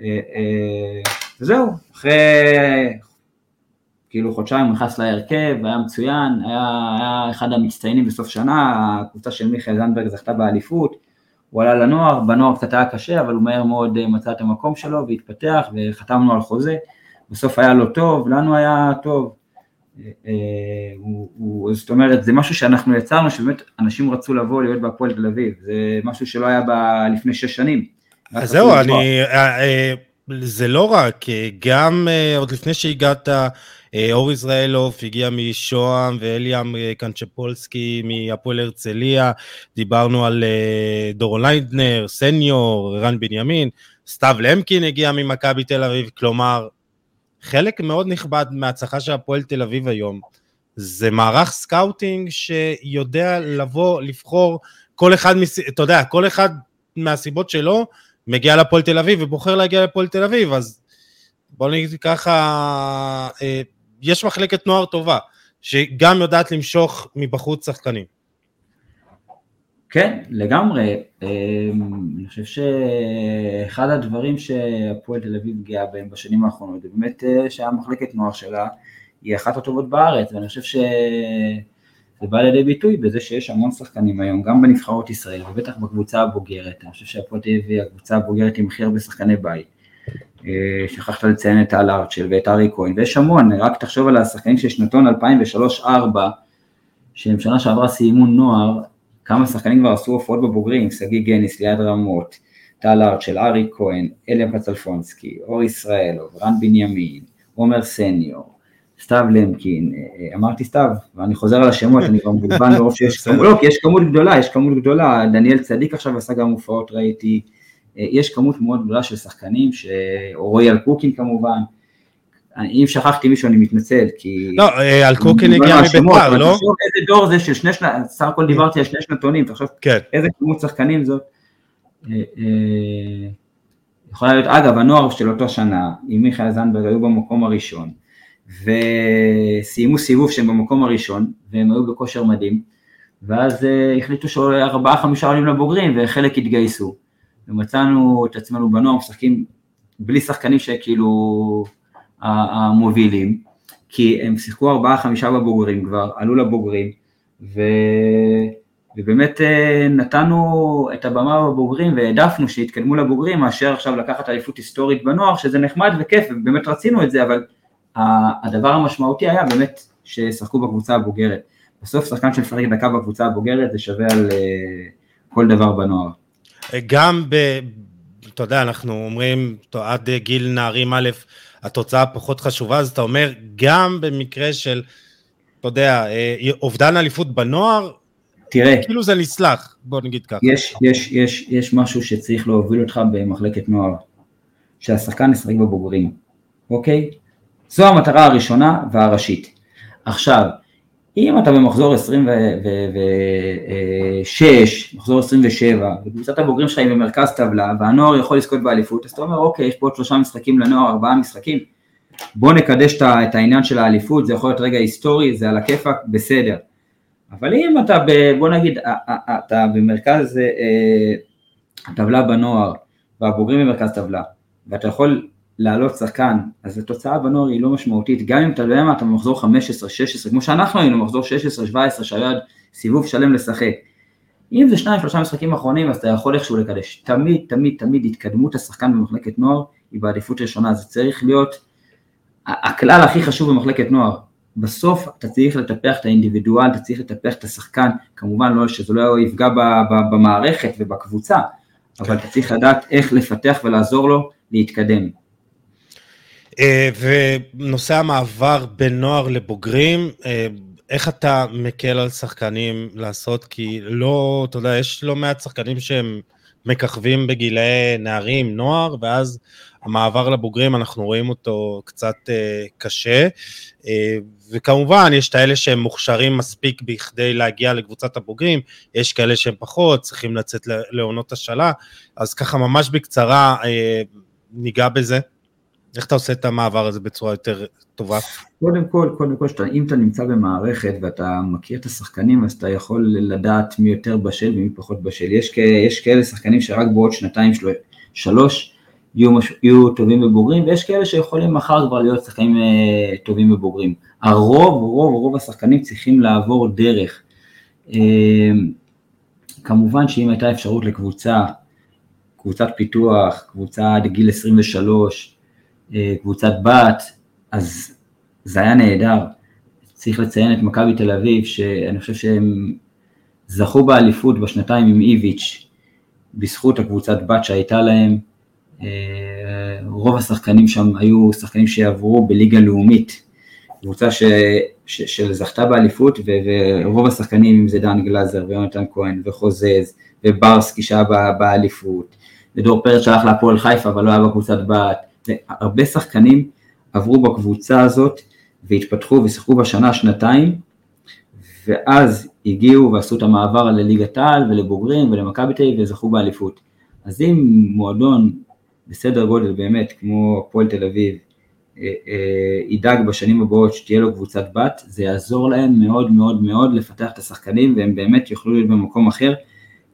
אה, אה, וזהו, אחרי כאילו חודשיים הוא נכנס להרכב, היה מצוין, היה, היה אחד המצטיינים בסוף שנה, הקבוצה של מיכאל זנדברג זכתה באליפות, הוא עלה לנוער, בנוער קצת היה קשה, אבל הוא מהר מאוד אה, מצא את המקום שלו והתפתח וחתמנו על חוזה, בסוף היה לו טוב, לנו היה טוב, אה, אה, הוא, הוא, זאת אומרת זה משהו שאנחנו יצרנו, שבאמת אנשים רצו לבוא להיות בהפועל תל אביב, זה משהו שלא היה ב, לפני שש שנים. אז זהו, אני, זה לא רק, גם עוד לפני שהגעת, אור ישראלוף הגיע משוהם ואליאם קנצ'פולסקי מהפועל הרצליה, דיברנו על דורון ליידנר, סניור, רן בנימין, סתיו למקין הגיע ממכבי תל אביב, כלומר, חלק מאוד נכבד מההצלחה של הפועל תל אביב היום, זה מערך scouting שיודע לבוא, לבחור כל אחד, אתה יודע, כל אחד מהסיבות שלו, מגיע לפועל תל אביב ובוחר להגיע לפועל תל אביב, אז בוא נגיד ככה, יש מחלקת נוער טובה, שגם יודעת למשוך מבחוץ שחקנים. כן, לגמרי. אמ, אני חושב שאחד הדברים שהפועל תל אביב גאה בהם בשנים האחרונות, זה באמת אה, שהמחלקת נוער שלה היא אחת הטובות בארץ, ואני חושב שזה בא לידי ביטוי בזה שיש המון שחקנים היום, גם בנבחרות ישראל, ובטח בקבוצה הבוגרת. אני חושב שהפועל תל אביב היא הקבוצה הבוגרת עם הכי הרבה שחקני בית. אה, שכחת לציין את טל ארצ'ל ואת ארי כהן, ויש המון, רק תחשוב על השחקנים של שנתון 2003-2004, שהם שנה שעברה סיימו נוער, כמה שחקנים כבר עשו הופעות בבוגרים, שגיא גניס, ליעד רמות, טל ארצ'ל, ארי כהן, אליאם פצלפונסקי, אור ישראלוב, רן בנימין, עומר סניור, סתיו למקין, אה, אה, אמרתי סתיו, ואני חוזר על השמות, אני כבר מבולבן מרוב שיש כמות, לא, כי יש כמות גדולה, יש כמות גדולה, דניאל צדיק עכשיו עשה גם הופעות, ראיתי, יש כמות מאוד גדולה של שחקנים, רויאל קוקין כמובן, אם שכחתי מישהו אני מתנצל, כי... לא, על קוקין הגיע מביתר, לא? איזה דור זה של שני שנתונים, סך הכל דיברתי על שני שנתונים, תחשוב כן. איזה כמות שחקנים זאת. יכולה להיות, אגב, הנוער של אותו שנה, עם מיכאל זנדברג היו במקום הראשון, וסיימו סיבוב שהם במקום הראשון, והם היו בכושר מדהים, ואז uh, החליטו שארבעה חמישה עולים לבוגרים, וחלק התגייסו. ומצאנו את עצמנו בנוער משחקים בלי שחקנים שכאילו המובילים, כי הם שיחקו ארבעה חמישה בבוגרים כבר, עלו לבוגרים, ו... ובאמת אה, נתנו את הבמה בבוגרים והעדפנו שיתקדמו לבוגרים מאשר עכשיו לקחת אליפות היסטורית בנוער, שזה נחמד וכיף, ובאמת רצינו את זה, אבל הדבר המשמעותי היה באמת ששחקו בקבוצה הבוגרת. בסוף שחקן שמשחק דקה בקבוצה הבוגרת זה שווה על אה, כל דבר בנוער. גם ב... אתה יודע, אנחנו אומרים, עד גיל נערים א', התוצאה פחות חשובה, אז אתה אומר, גם במקרה של, אתה יודע, אה, אובדן אליפות בנוער, תראה, כאילו זה נסלח, בוא נגיד ככה. יש, יש, יש, יש משהו שצריך להוביל אותך במחלקת נוער, שהשחקן ישחק בבוגרים, אוקיי? זו המטרה הראשונה והראשית. עכשיו, אם אתה במחזור 26, מחזור 27, וקבוצת הבוגרים שלך היא במרכז טבלה, והנוער יכול לזכות באליפות, אז אתה אומר, אוקיי, יש פה עוד שלושה משחקים לנוער, ארבעה משחקים, בוא נקדש את העניין של האליפות, זה יכול להיות רגע היסטורי, זה על הכיפאק, בסדר. אבל אם אתה, ב, בוא נגיד, אתה במרכז אה, הטבלה בנוער, והבוגרים במרכז טבלה, ואתה יכול לעלות שחקן, אז התוצאה בנוער היא לא משמעותית, גם אם אתה יודע מה, אתה במחזור 15, 16, כמו שאנחנו היינו במחזור 16, 17, שהיה סיבוב שלם לשחק. אם זה שניים, שלושה משחקים אחרונים, אז אתה יכול איכשהו לקדש. תמיד, תמיד, תמיד התקדמות השחקן במחלקת נוער היא בעדיפות ראשונה, זה צריך להיות הכלל הכי חשוב במחלקת נוער. בסוף אתה צריך לטפח את האינדיבידואל, אתה צריך לטפח את השחקן, כמובן לא, שזה לא יפגע במערכת ובקבוצה, אבל אתה צריך לדעת איך לפתח ולעזור לו להתקדם. אה, ונושא המעבר בין נוער לבוגרים, אה, איך אתה מקל על שחקנים לעשות? כי לא, אתה יודע, יש לא מעט שחקנים שהם מככבים בגילאי נערים, נוער, ואז המעבר לבוגרים, אנחנו רואים אותו קצת אה, קשה. וכמובן, יש את האלה שהם מוכשרים מספיק בכדי להגיע לקבוצת הבוגרים, יש כאלה שהם פחות, צריכים לצאת לעונות השאלה, אז ככה ממש בקצרה ניגע בזה. איך אתה עושה את המעבר הזה בצורה יותר טובה? קודם כל, קודם כל, שאתה, אם אתה נמצא במערכת ואתה מכיר את השחקנים, אז אתה יכול לדעת מי יותר בשל ומי פחות בשל. יש, יש כאלה שחקנים שרק בעוד שנתיים, של, שלוש, יהיו, מש, יהיו טובים ובוגרים, ויש כאלה שיכולים מחר כבר להיות שחקנים אה, טובים ובוגרים. הרוב, רוב, רוב השחקנים צריכים לעבור דרך. אה, כמובן שאם הייתה אפשרות לקבוצה, קבוצת פיתוח, קבוצה עד גיל 23, אה, קבוצת בת, אז זה היה נהדר. צריך לציין את מכבי תל אביב, שאני חושב שהם זכו באליפות בשנתיים עם איביץ', בזכות הקבוצת בת שהייתה להם. אה, רוב השחקנים שם היו שחקנים שעברו בליגה לאומית, קבוצה ש, ש, שזכתה באליפות, ורוב השחקנים, אם זה דן גלאזר ויונתן כהן וחוזז וברסקי שהיה באליפות, ודור פרץ שהלך להפועל חיפה אבל לא היה בקבוצת בת, הרבה שחקנים עברו בקבוצה הזאת והתפתחו ושיחקו בשנה, שנתיים, ואז הגיעו ועשו את המעבר לליגת העל ולבוגרים ולמכבי תל אביב וזכו באליפות. אז אם מועדון בסדר גודל באמת כמו הפועל תל אביב אה, אה, ידאג בשנים הבאות שתהיה לו קבוצת בת, זה יעזור להם מאוד מאוד מאוד לפתח את השחקנים והם באמת יוכלו להיות במקום אחר,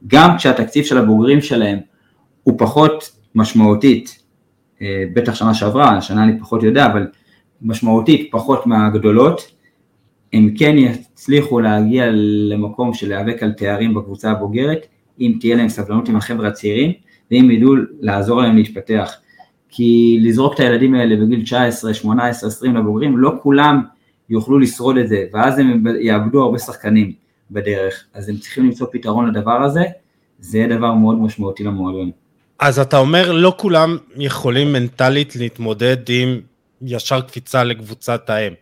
גם כשהתקציב של הבוגרים שלהם הוא פחות משמעותית בטח שנה שעברה, השנה אני פחות יודע, אבל משמעותית פחות מהגדולות, הם כן יצליחו להגיע למקום של להיאבק על תארים בקבוצה הבוגרת, אם תהיה להם סבלנות עם החבר'ה הצעירים, ואם ידעו לעזור להם להתפתח. כי לזרוק את הילדים האלה בגיל 19, 18, 20 לבוגרים, לא כולם יוכלו לשרוד את זה, ואז הם יאבדו הרבה שחקנים בדרך. אז הם צריכים למצוא פתרון לדבר הזה, זה יהיה דבר מאוד משמעותי למועדון. אז אתה אומר, לא כולם יכולים מנטלית להתמודד עם ישר קפיצה לקבוצת האם.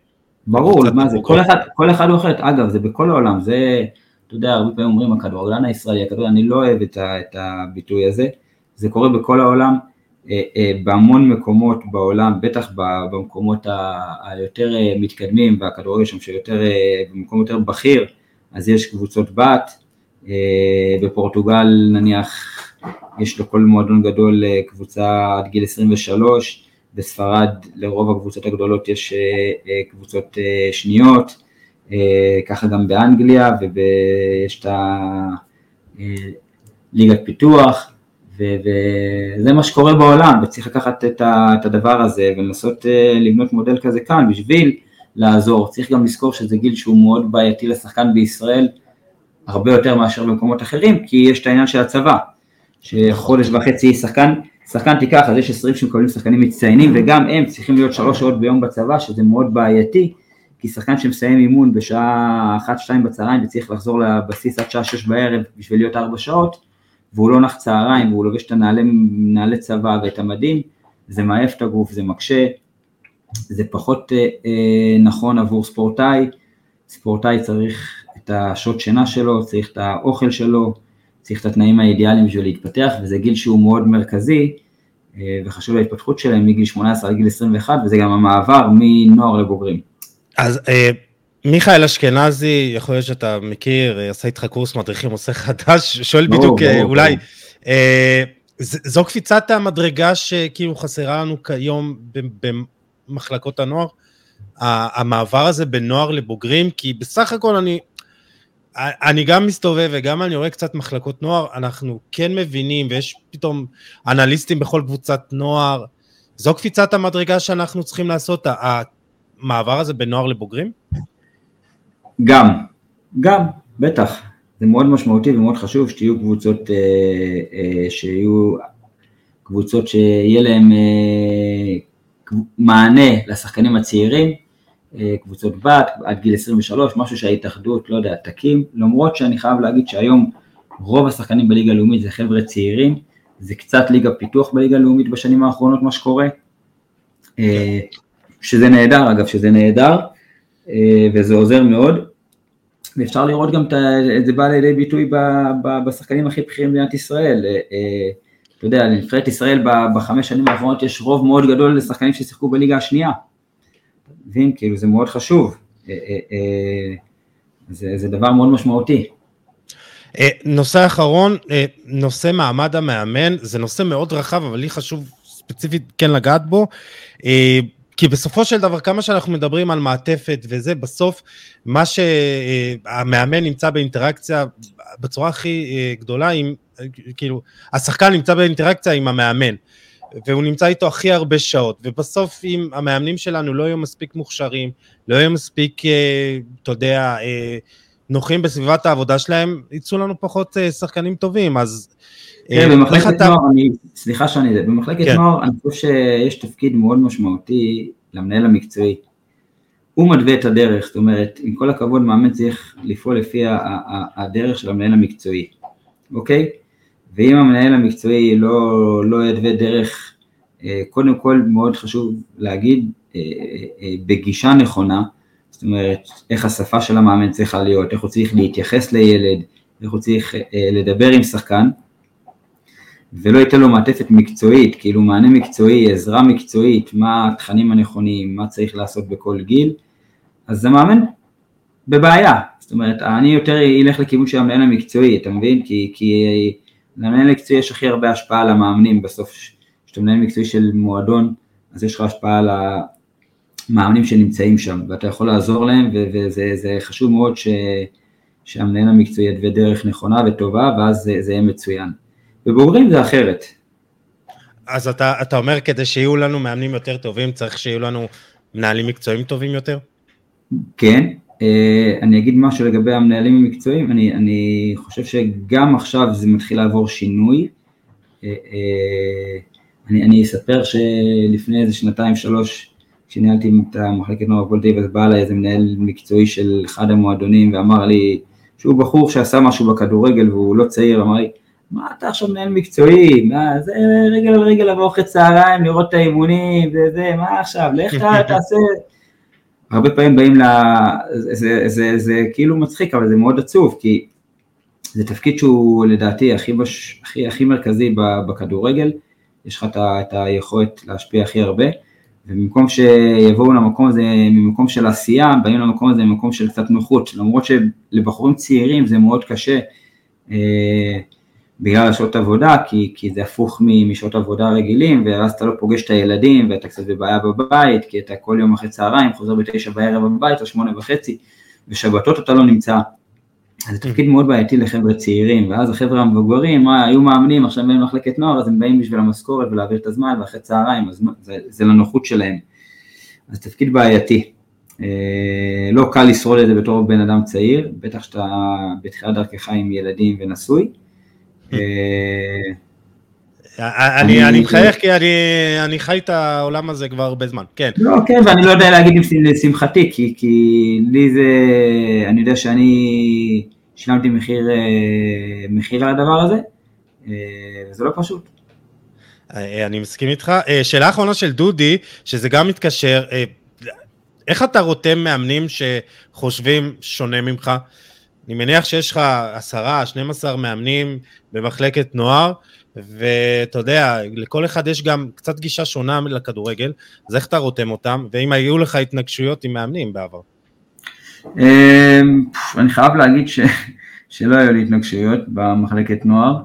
ברור, מה זה, כל אחד, כל אחד הוא אחרת, אגב, זה בכל העולם, זה, אתה יודע, הרבה פעמים אומרים הכדורגלן הישראלי, הכדורגלן, אני לא אוהב את, ה, את הביטוי הזה, זה קורה בכל העולם, בהמון מקומות בעולם, בטח במקומות היותר מתקדמים והכדורגל שם שיותר, במקום יותר בכיר, אז יש קבוצות בת, בפורטוגל נניח יש לכל מועדון גדול קבוצה עד גיל 23, בספרד לרוב הקבוצות הגדולות יש קבוצות שניות, ככה גם באנגליה ויש את הליגת פיתוח, וזה מה שקורה בעולם, וצריך לקחת את הדבר הזה ולנסות לבנות מודל כזה כאן בשביל לעזור. צריך גם לזכור שזה גיל שהוא מאוד בעייתי לשחקן בישראל, הרבה יותר מאשר במקומות אחרים, כי יש את העניין של הצבא, שחודש וחצי שחקן, שחקן תיקח, אז יש 20 שמקבלים שחקנים מצטיינים, וגם הם צריכים להיות שלוש שעות ביום בצבא, שזה מאוד בעייתי, כי שחקן שמסיים אימון בשעה 1-2 בצהריים וצריך לחזור לבסיס עד שעה 6 בערב בשביל להיות 4 שעות, והוא לא נח צהריים והוא לובש את הנעלי צבא ואת המדים, זה מעייף את הגוף, זה מקשה, זה פחות אה, אה, נכון עבור ספורטאי, ספורטאי צריך את השעות שינה שלו, צריך את האוכל שלו, צריך את התנאים האידיאליים בשביל להתפתח, וזה גיל שהוא מאוד מרכזי, אה, וחשוב להתפתחות שלהם מגיל 18 עד גיל 21, וזה גם המעבר מנוער לבוגרים. אז אה, מיכאל אשכנזי, יכול להיות שאתה מכיר, אה, עשה איתך קורס מדריכים, עושה חדש, שואל בוא, בדיוק, אה, אולי, בוא. אה, זו קפיצת המדרגה שכאילו חסרה לנו כיום במחלקות הנוער? המעבר הזה בין נוער לבוגרים, כי בסך הכל אני, אני גם מסתובב וגם אני רואה קצת מחלקות נוער, אנחנו כן מבינים, ויש פתאום אנליסטים בכל קבוצת נוער, זו קפיצת המדרגה שאנחנו צריכים לעשות, המעבר הזה בין נוער לבוגרים? גם, גם, בטח. זה מאוד משמעותי ומאוד חשוב שתהיו קבוצות, אה, אה, שיהיו קבוצות שיהיה להם אה, מענה לשחקנים הצעירים, קבוצות בת עד גיל 23, משהו שההתאחדות, לא יודע, תקים, למרות שאני חייב להגיד שהיום רוב השחקנים בליגה הלאומית זה חבר'ה צעירים, זה קצת ליגה פיתוח בליגה הלאומית בשנים האחרונות מה שקורה, אה, שזה נהדר אגב, שזה נהדר, אה, וזה עוזר מאוד, ואפשר לראות גם את זה בא לידי ביטוי בשחקנים הכי בכירים במדינת ישראל. אתה יודע, לנבחרת ישראל בחמש שנים האחרונות יש רוב מאוד גדול לשחקנים ששיחקו בליגה השנייה. מבין? כאילו זה מאוד חשוב. זה, זה דבר מאוד משמעותי. נושא אחרון, נושא מעמד המאמן, זה נושא מאוד רחב, אבל לי חשוב ספציפית כן לגעת בו. כי בסופו של דבר, כמה שאנחנו מדברים על מעטפת וזה, בסוף מה שהמאמן נמצא באינטראקציה בצורה הכי גדולה, עם, כאילו, השחקן נמצא באינטראקציה עם המאמן, והוא נמצא איתו הכי הרבה שעות, ובסוף אם המאמנים שלנו לא יהיו מספיק מוכשרים, לא יהיו מספיק, אתה יודע, נוחים בסביבת העבודה שלהם, יצאו לנו פחות שחקנים טובים, אז... כן, במחלקת אתה... נוער, אני, סליחה שאני, זה, במחלקת כן. נוער אני חושב שיש תפקיד מאוד משמעותי למנהל המקצועי. הוא מתווה את הדרך, זאת אומרת, עם כל הכבוד מאמן צריך לפעול לפי הדרך של המנהל המקצועי, אוקיי? ואם המנהל המקצועי לא, לא יתווה דרך, אה, קודם כל מאוד חשוב להגיד, אה, אה, בגישה נכונה, זאת אומרת, איך השפה של המאמן צריכה להיות, איך הוא צריך להתייחס לילד, איך הוא צריך לדבר עם שחקן, ולא ייתן לו מעטפת מקצועית, כאילו מענה מקצועי, עזרה מקצועית, מה התכנים הנכונים, מה צריך לעשות בכל גיל, אז זה מאמן בבעיה, זאת אומרת, אני יותר אלך לכיוון של המנהל המקצועי, אתה מבין? כי, כי למנהל המקצועי יש הכי הרבה השפעה על המאמנים, בסוף כשאתה מנהל מקצועי של מועדון, אז יש לך השפעה על המאמנים שנמצאים שם, ואתה יכול לעזור להם, וזה חשוב מאוד ש, שהמנהל המקצועי יתווה דרך נכונה וטובה, ואז זה, זה יהיה מצוין. בבוגרים זה אחרת. אז אתה, אתה אומר כדי שיהיו לנו מאמנים יותר טובים, צריך שיהיו לנו מנהלים מקצועיים טובים יותר? כן, אני אגיד משהו לגבי המנהלים המקצועיים, אני, אני חושב שגם עכשיו זה מתחיל לעבור שינוי. אה, אה, אני, אני אספר שלפני איזה שנתיים שלוש, כשניהלתי את המחלקת נוער הפועל תל בא אליי איזה מנהל מקצועי של אחד המועדונים ואמר לי שהוא בחור שעשה משהו בכדורגל והוא לא צעיר, אמר לי, מה אתה עכשיו מנהל מקצועי, מה זה רגל על רגל לבוא אחרי צהריים, לראות את האימונים, זה זה, מה עכשיו, לך תעשה, הרבה פעמים באים ל... זה, זה, זה, זה כאילו מצחיק, אבל זה מאוד עצוב, כי זה תפקיד שהוא לדעתי הכי, בש, הכי, הכי מרכזי בכדורגל, יש לך את היכולת להשפיע הכי הרבה, ובמקום שיבואו למקום הזה ממקום של עשייה, באים למקום הזה ממקום של קצת נוחות, למרות שלבחורים צעירים זה מאוד קשה אה, בגלל השעות עבודה, כי, כי זה הפוך משעות עבודה רגילים, ואז אתה לא פוגש את הילדים, ואתה קצת בבעיה בבית, כי אתה כל יום אחרי צהריים חוזר בתשע בערב בבית, או שמונה וחצי, ושבתות אתה לא נמצא. אז זה תפקיד מאוד בעייתי לחבר'ה צעירים, ואז החבר'ה המבוגרים, מה, היו מאמנים, עכשיו באים למחלקת נוער, אז הם באים בשביל המשכורת ולהעביר את הזמן, ואחרי צהריים, אז זה, זה לנוחות שלהם. אז תפקיד בעייתי. אה, לא קל לשרוד את זה בתור בן אדם צעיר, בטח שאתה בתחילת דרכך עם ילדים ונשוי. אה, אני, מחייך כי אני, חי את העולם הזה כבר הרבה זמן, כן. לא, כן, ואני לא יודע להגיד לשמחתי, כי, כי לי זה, אני יודע שאני שילמתי מחיר, אה, על הדבר הזה, אה, זה לא פשוט. אני מסכים איתך. שאלה אחרונה של דודי, שזה גם מתקשר, איך אתה רותם מאמנים שחושבים שונה ממך? אני מניח שיש לך עשרה, 12 מאמנים במחלקת נוער, ואתה יודע, לכל אחד יש גם קצת גישה שונה לכדורגל, אז איך אתה רותם אותם, ואם היו לך התנגשויות עם מאמנים בעבר? אמ, אני חייב להגיד ש, שלא היו לי התנגשויות במחלקת נוער.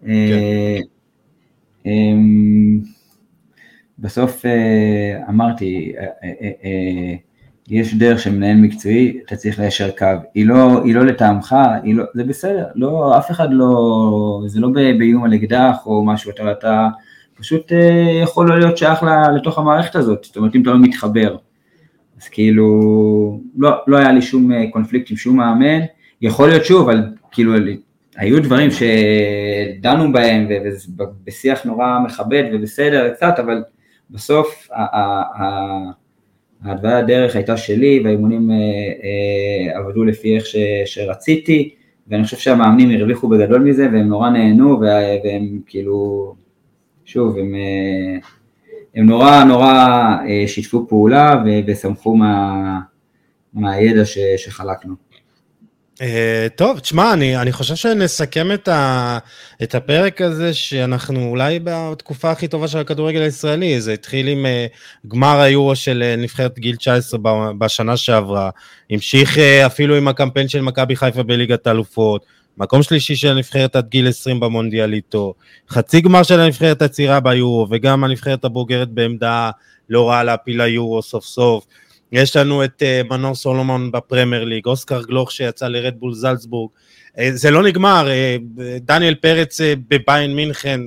כן. אמ, בסוף אה, אמרתי, אה, אה, יש דרך של מנהל מקצועי, אתה צריך ליישר קו. היא לא, היא לא לטעמך, היא לא, זה בסדר, לא, אף אחד לא, זה לא באיום על אקדח או משהו, אתה, אתה פשוט אה, יכול לא להיות שייך לתוך המערכת הזאת, זאת אומרת אם אתה לא מתחבר. אז כאילו, לא, לא היה לי שום אה, קונפליקט עם שום מאמן, יכול להיות שוב, אבל כאילו, היו דברים שדנו בהם ובשיח נורא מכבד ובסדר קצת, אבל בסוף, ההתוויה הדרך הייתה שלי והאימונים אה, אה, עבדו לפי איך שרציתי ואני חושב שהמאמנים הרוויחו בגדול מזה והם נורא נהנו והם כאילו, שוב, הם, אה, הם נורא נורא שיתפו פעולה ושמחו מה, מהידע ש, שחלקנו. Uh, טוב, תשמע, אני, אני חושב שנסכם את, ה, את הפרק הזה, שאנחנו אולי בתקופה הכי טובה של הכדורגל הישראלי, זה התחיל עם uh, גמר היורו של uh, נבחרת גיל 19 בשנה שעברה, המשיך uh, אפילו עם הקמפיין של מכבי חיפה בליגת האלופות, מקום שלישי של הנבחרת עד גיל 20 במונדיאליטו, חצי גמר של הנבחרת הצעירה ביורו, וגם הנבחרת הבוגרת בעמדה לא רעה להפיל ליורו סוף סוף. יש לנו את uh, מנור סולומון בפרמייר ליג, אוסקר גלוך שיצא לרדבול זלצבורג. Uh, זה לא נגמר, uh, דניאל פרץ בביין מינכן,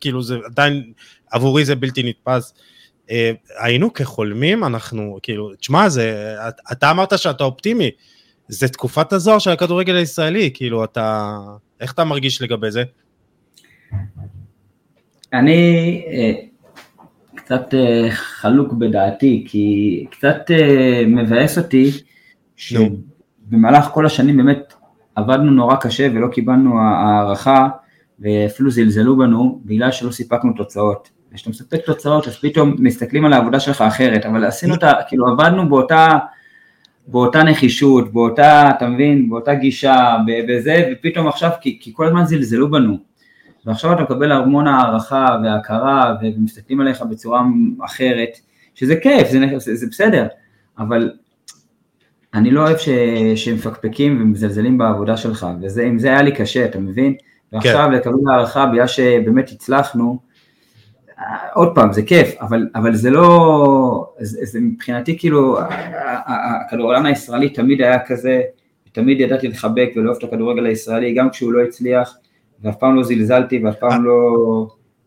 כאילו זה עדיין, עבורי זה בלתי נתפס. היינו כחולמים, אנחנו, כאילו, תשמע, זה, אתה אמרת שאתה אופטימי, זה תקופת הזוהר של הכדורגל הישראלי, כאילו, אתה, איך אתה מרגיש לגבי זה? אני, קצת אה, חלוק בדעתי, כי קצת אה, מבאס אותי שבמהלך כל השנים באמת עבדנו נורא קשה ולא קיבלנו הערכה ואפילו זלזלו בנו בגלל שלא סיפקנו תוצאות. כשאתה מספק תוצאות אז פתאום מסתכלים על העבודה שלך אחרת, אבל עשינו את ה... כאילו עבדנו באותה, באותה נחישות, באותה, אתה מבין, באותה גישה, בזה, ופתאום עכשיו, כי, כי כל הזמן זלזלו בנו. ועכשיו אתה מקבל המון הערכה והכרה ומסתכלים עליך בצורה אחרת, שזה כיף, זה, זה, זה בסדר, אבל אני לא אוהב ש, שמפקפקים ומזלזלים בעבודה שלך, ועם זה היה לי קשה, אתה מבין? ועכשיו כן. לקבל הערכה בגלל שבאמת הצלחנו, עוד פעם, זה כיף, אבל, אבל זה לא, זה, זה מבחינתי כאילו, הכדורגלן הישראלי תמיד היה כזה, תמיד ידעתי לחבק ולאהוב את הכדורגל הישראלי, גם כשהוא לא הצליח, ואף פעם לא זלזלתי ואף פעם לא,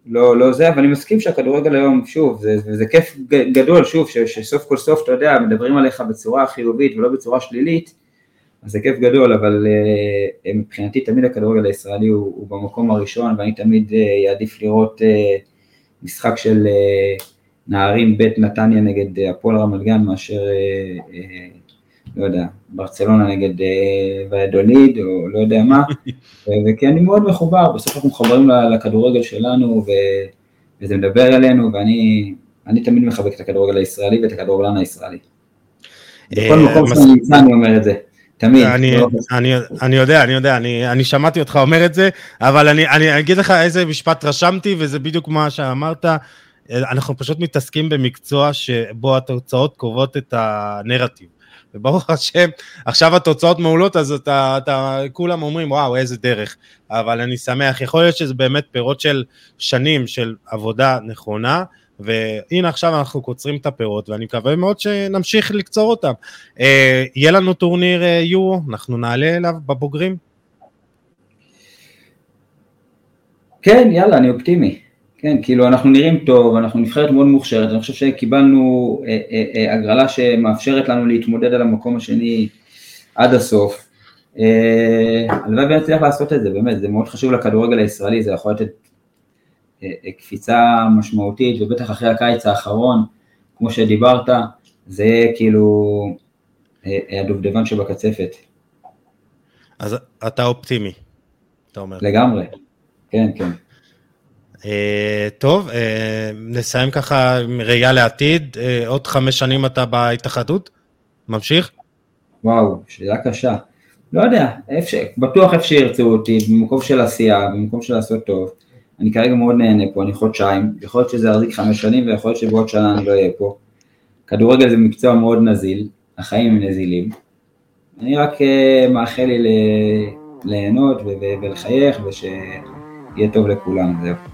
לא, לא זה, אבל אני מסכים שהכדורגל היום, שוב, זה, זה, זה כיף גדול, שוב, ש, שסוף כל סוף, אתה יודע, מדברים עליך בצורה חיובית ולא בצורה שלילית, אז זה כיף גדול, אבל uh, מבחינתי תמיד הכדורגל הישראלי הוא, הוא במקום הראשון, ואני תמיד אעדיף uh, לראות uh, משחק של uh, נערים בית נתניה נגד הפועל רמת גן מאשר uh, uh, לא יודע, ברצלונה נגד אה, ויאדוליד, או לא יודע מה, וכי אני מאוד מחובר, בסוף אנחנו מחוברים לכדורגל שלנו, וזה מדבר אלינו, ואני תמיד מחבק את הכדורגל הישראלי ואת הכדורגלן הישראלי. בכל אה, מקום שאני נמצא אני אומר את זה. תמיד. אני, לא- אני, אני יודע, אני יודע, אני, אני שמעתי אותך אומר את זה, אבל אני, אני אגיד לך איזה משפט רשמתי, וזה בדיוק מה שאמרת. אנחנו פשוט מתעסקים במקצוע שבו התוצאות קובעות את הנרטיב. וברוך השם, עכשיו התוצאות מעולות, אז אתה, אתה, כולם אומרים, וואו, איזה דרך. אבל אני שמח, יכול להיות שזה באמת פירות של שנים של עבודה נכונה, והנה עכשיו אנחנו קוצרים את הפירות, ואני מקווה מאוד שנמשיך לקצור אותם. אה, יהיה לנו טורניר אה, יורו, אנחנו נעלה אליו בבוגרים? כן, יאללה, אני אופטימי. כן, כאילו אנחנו נראים טוב, אנחנו נבחרת מאוד מוכשרת, אני חושב שקיבלנו אה, אה, אה, הגרלה שמאפשרת לנו להתמודד על המקום השני עד הסוף. הלוואי ונצליח לעשות את זה, באמת, זה מאוד חשוב לכדורגל הישראלי, זה יכול לתת קפיצה משמעותית, ובטח אחרי הקיץ האחרון, כמו שדיברת, זה יהיה כאילו הדובדבן שבקצפת. אז אתה אופטימי, אתה אומר. לגמרי, כן, כן. אה, טוב, אה, נסיים ככה עם ראייה לעתיד. אה, עוד חמש שנים אתה בהתאחדות? ממשיך? וואו, שאלה קשה. לא יודע, איפה, בטוח איפה שירצו אותי, במקום של עשייה, במקום של לעשות טוב. אני כרגע מאוד נהנה פה, אני חודשיים, יכול להיות שזה יחזיק חמש שנים ויכול להיות שבעוד שנה אני לא אהיה פה. כדורגל זה מקצוע מאוד נזיל, החיים הם נזילים. אני רק מאחל לי ליהנות ולחייך ושיהיה טוב לכולם, זהו.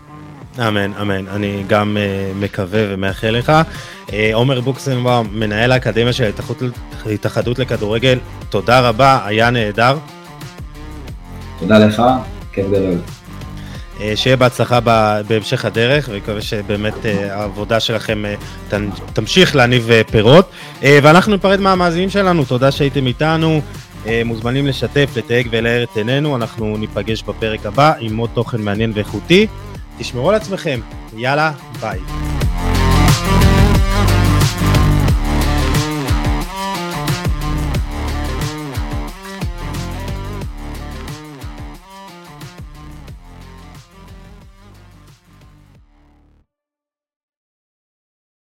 אמן, אמן. אני גם uh, מקווה ומאחל לך. אה, עומר uh, בוקסנבאום, מנהל האקדמיה של ההתאחדות לכדורגל, תודה רבה, היה נהדר. תודה לך, כיף גדול. Uh, שיהיה בהצלחה בהמשך הדרך, ומקווה שבאמת uh, העבודה שלכם uh, תמשיך להניב uh, פירות. Uh, ואנחנו ניפרד מהמאזינים שלנו, תודה שהייתם איתנו. Uh, מוזמנים לשתף, לתייג ולהאר את עינינו, אנחנו ניפגש בפרק הבא עם עוד תוכן מעניין ואיכותי. תשמרו על עצמכם, יאללה, ביי.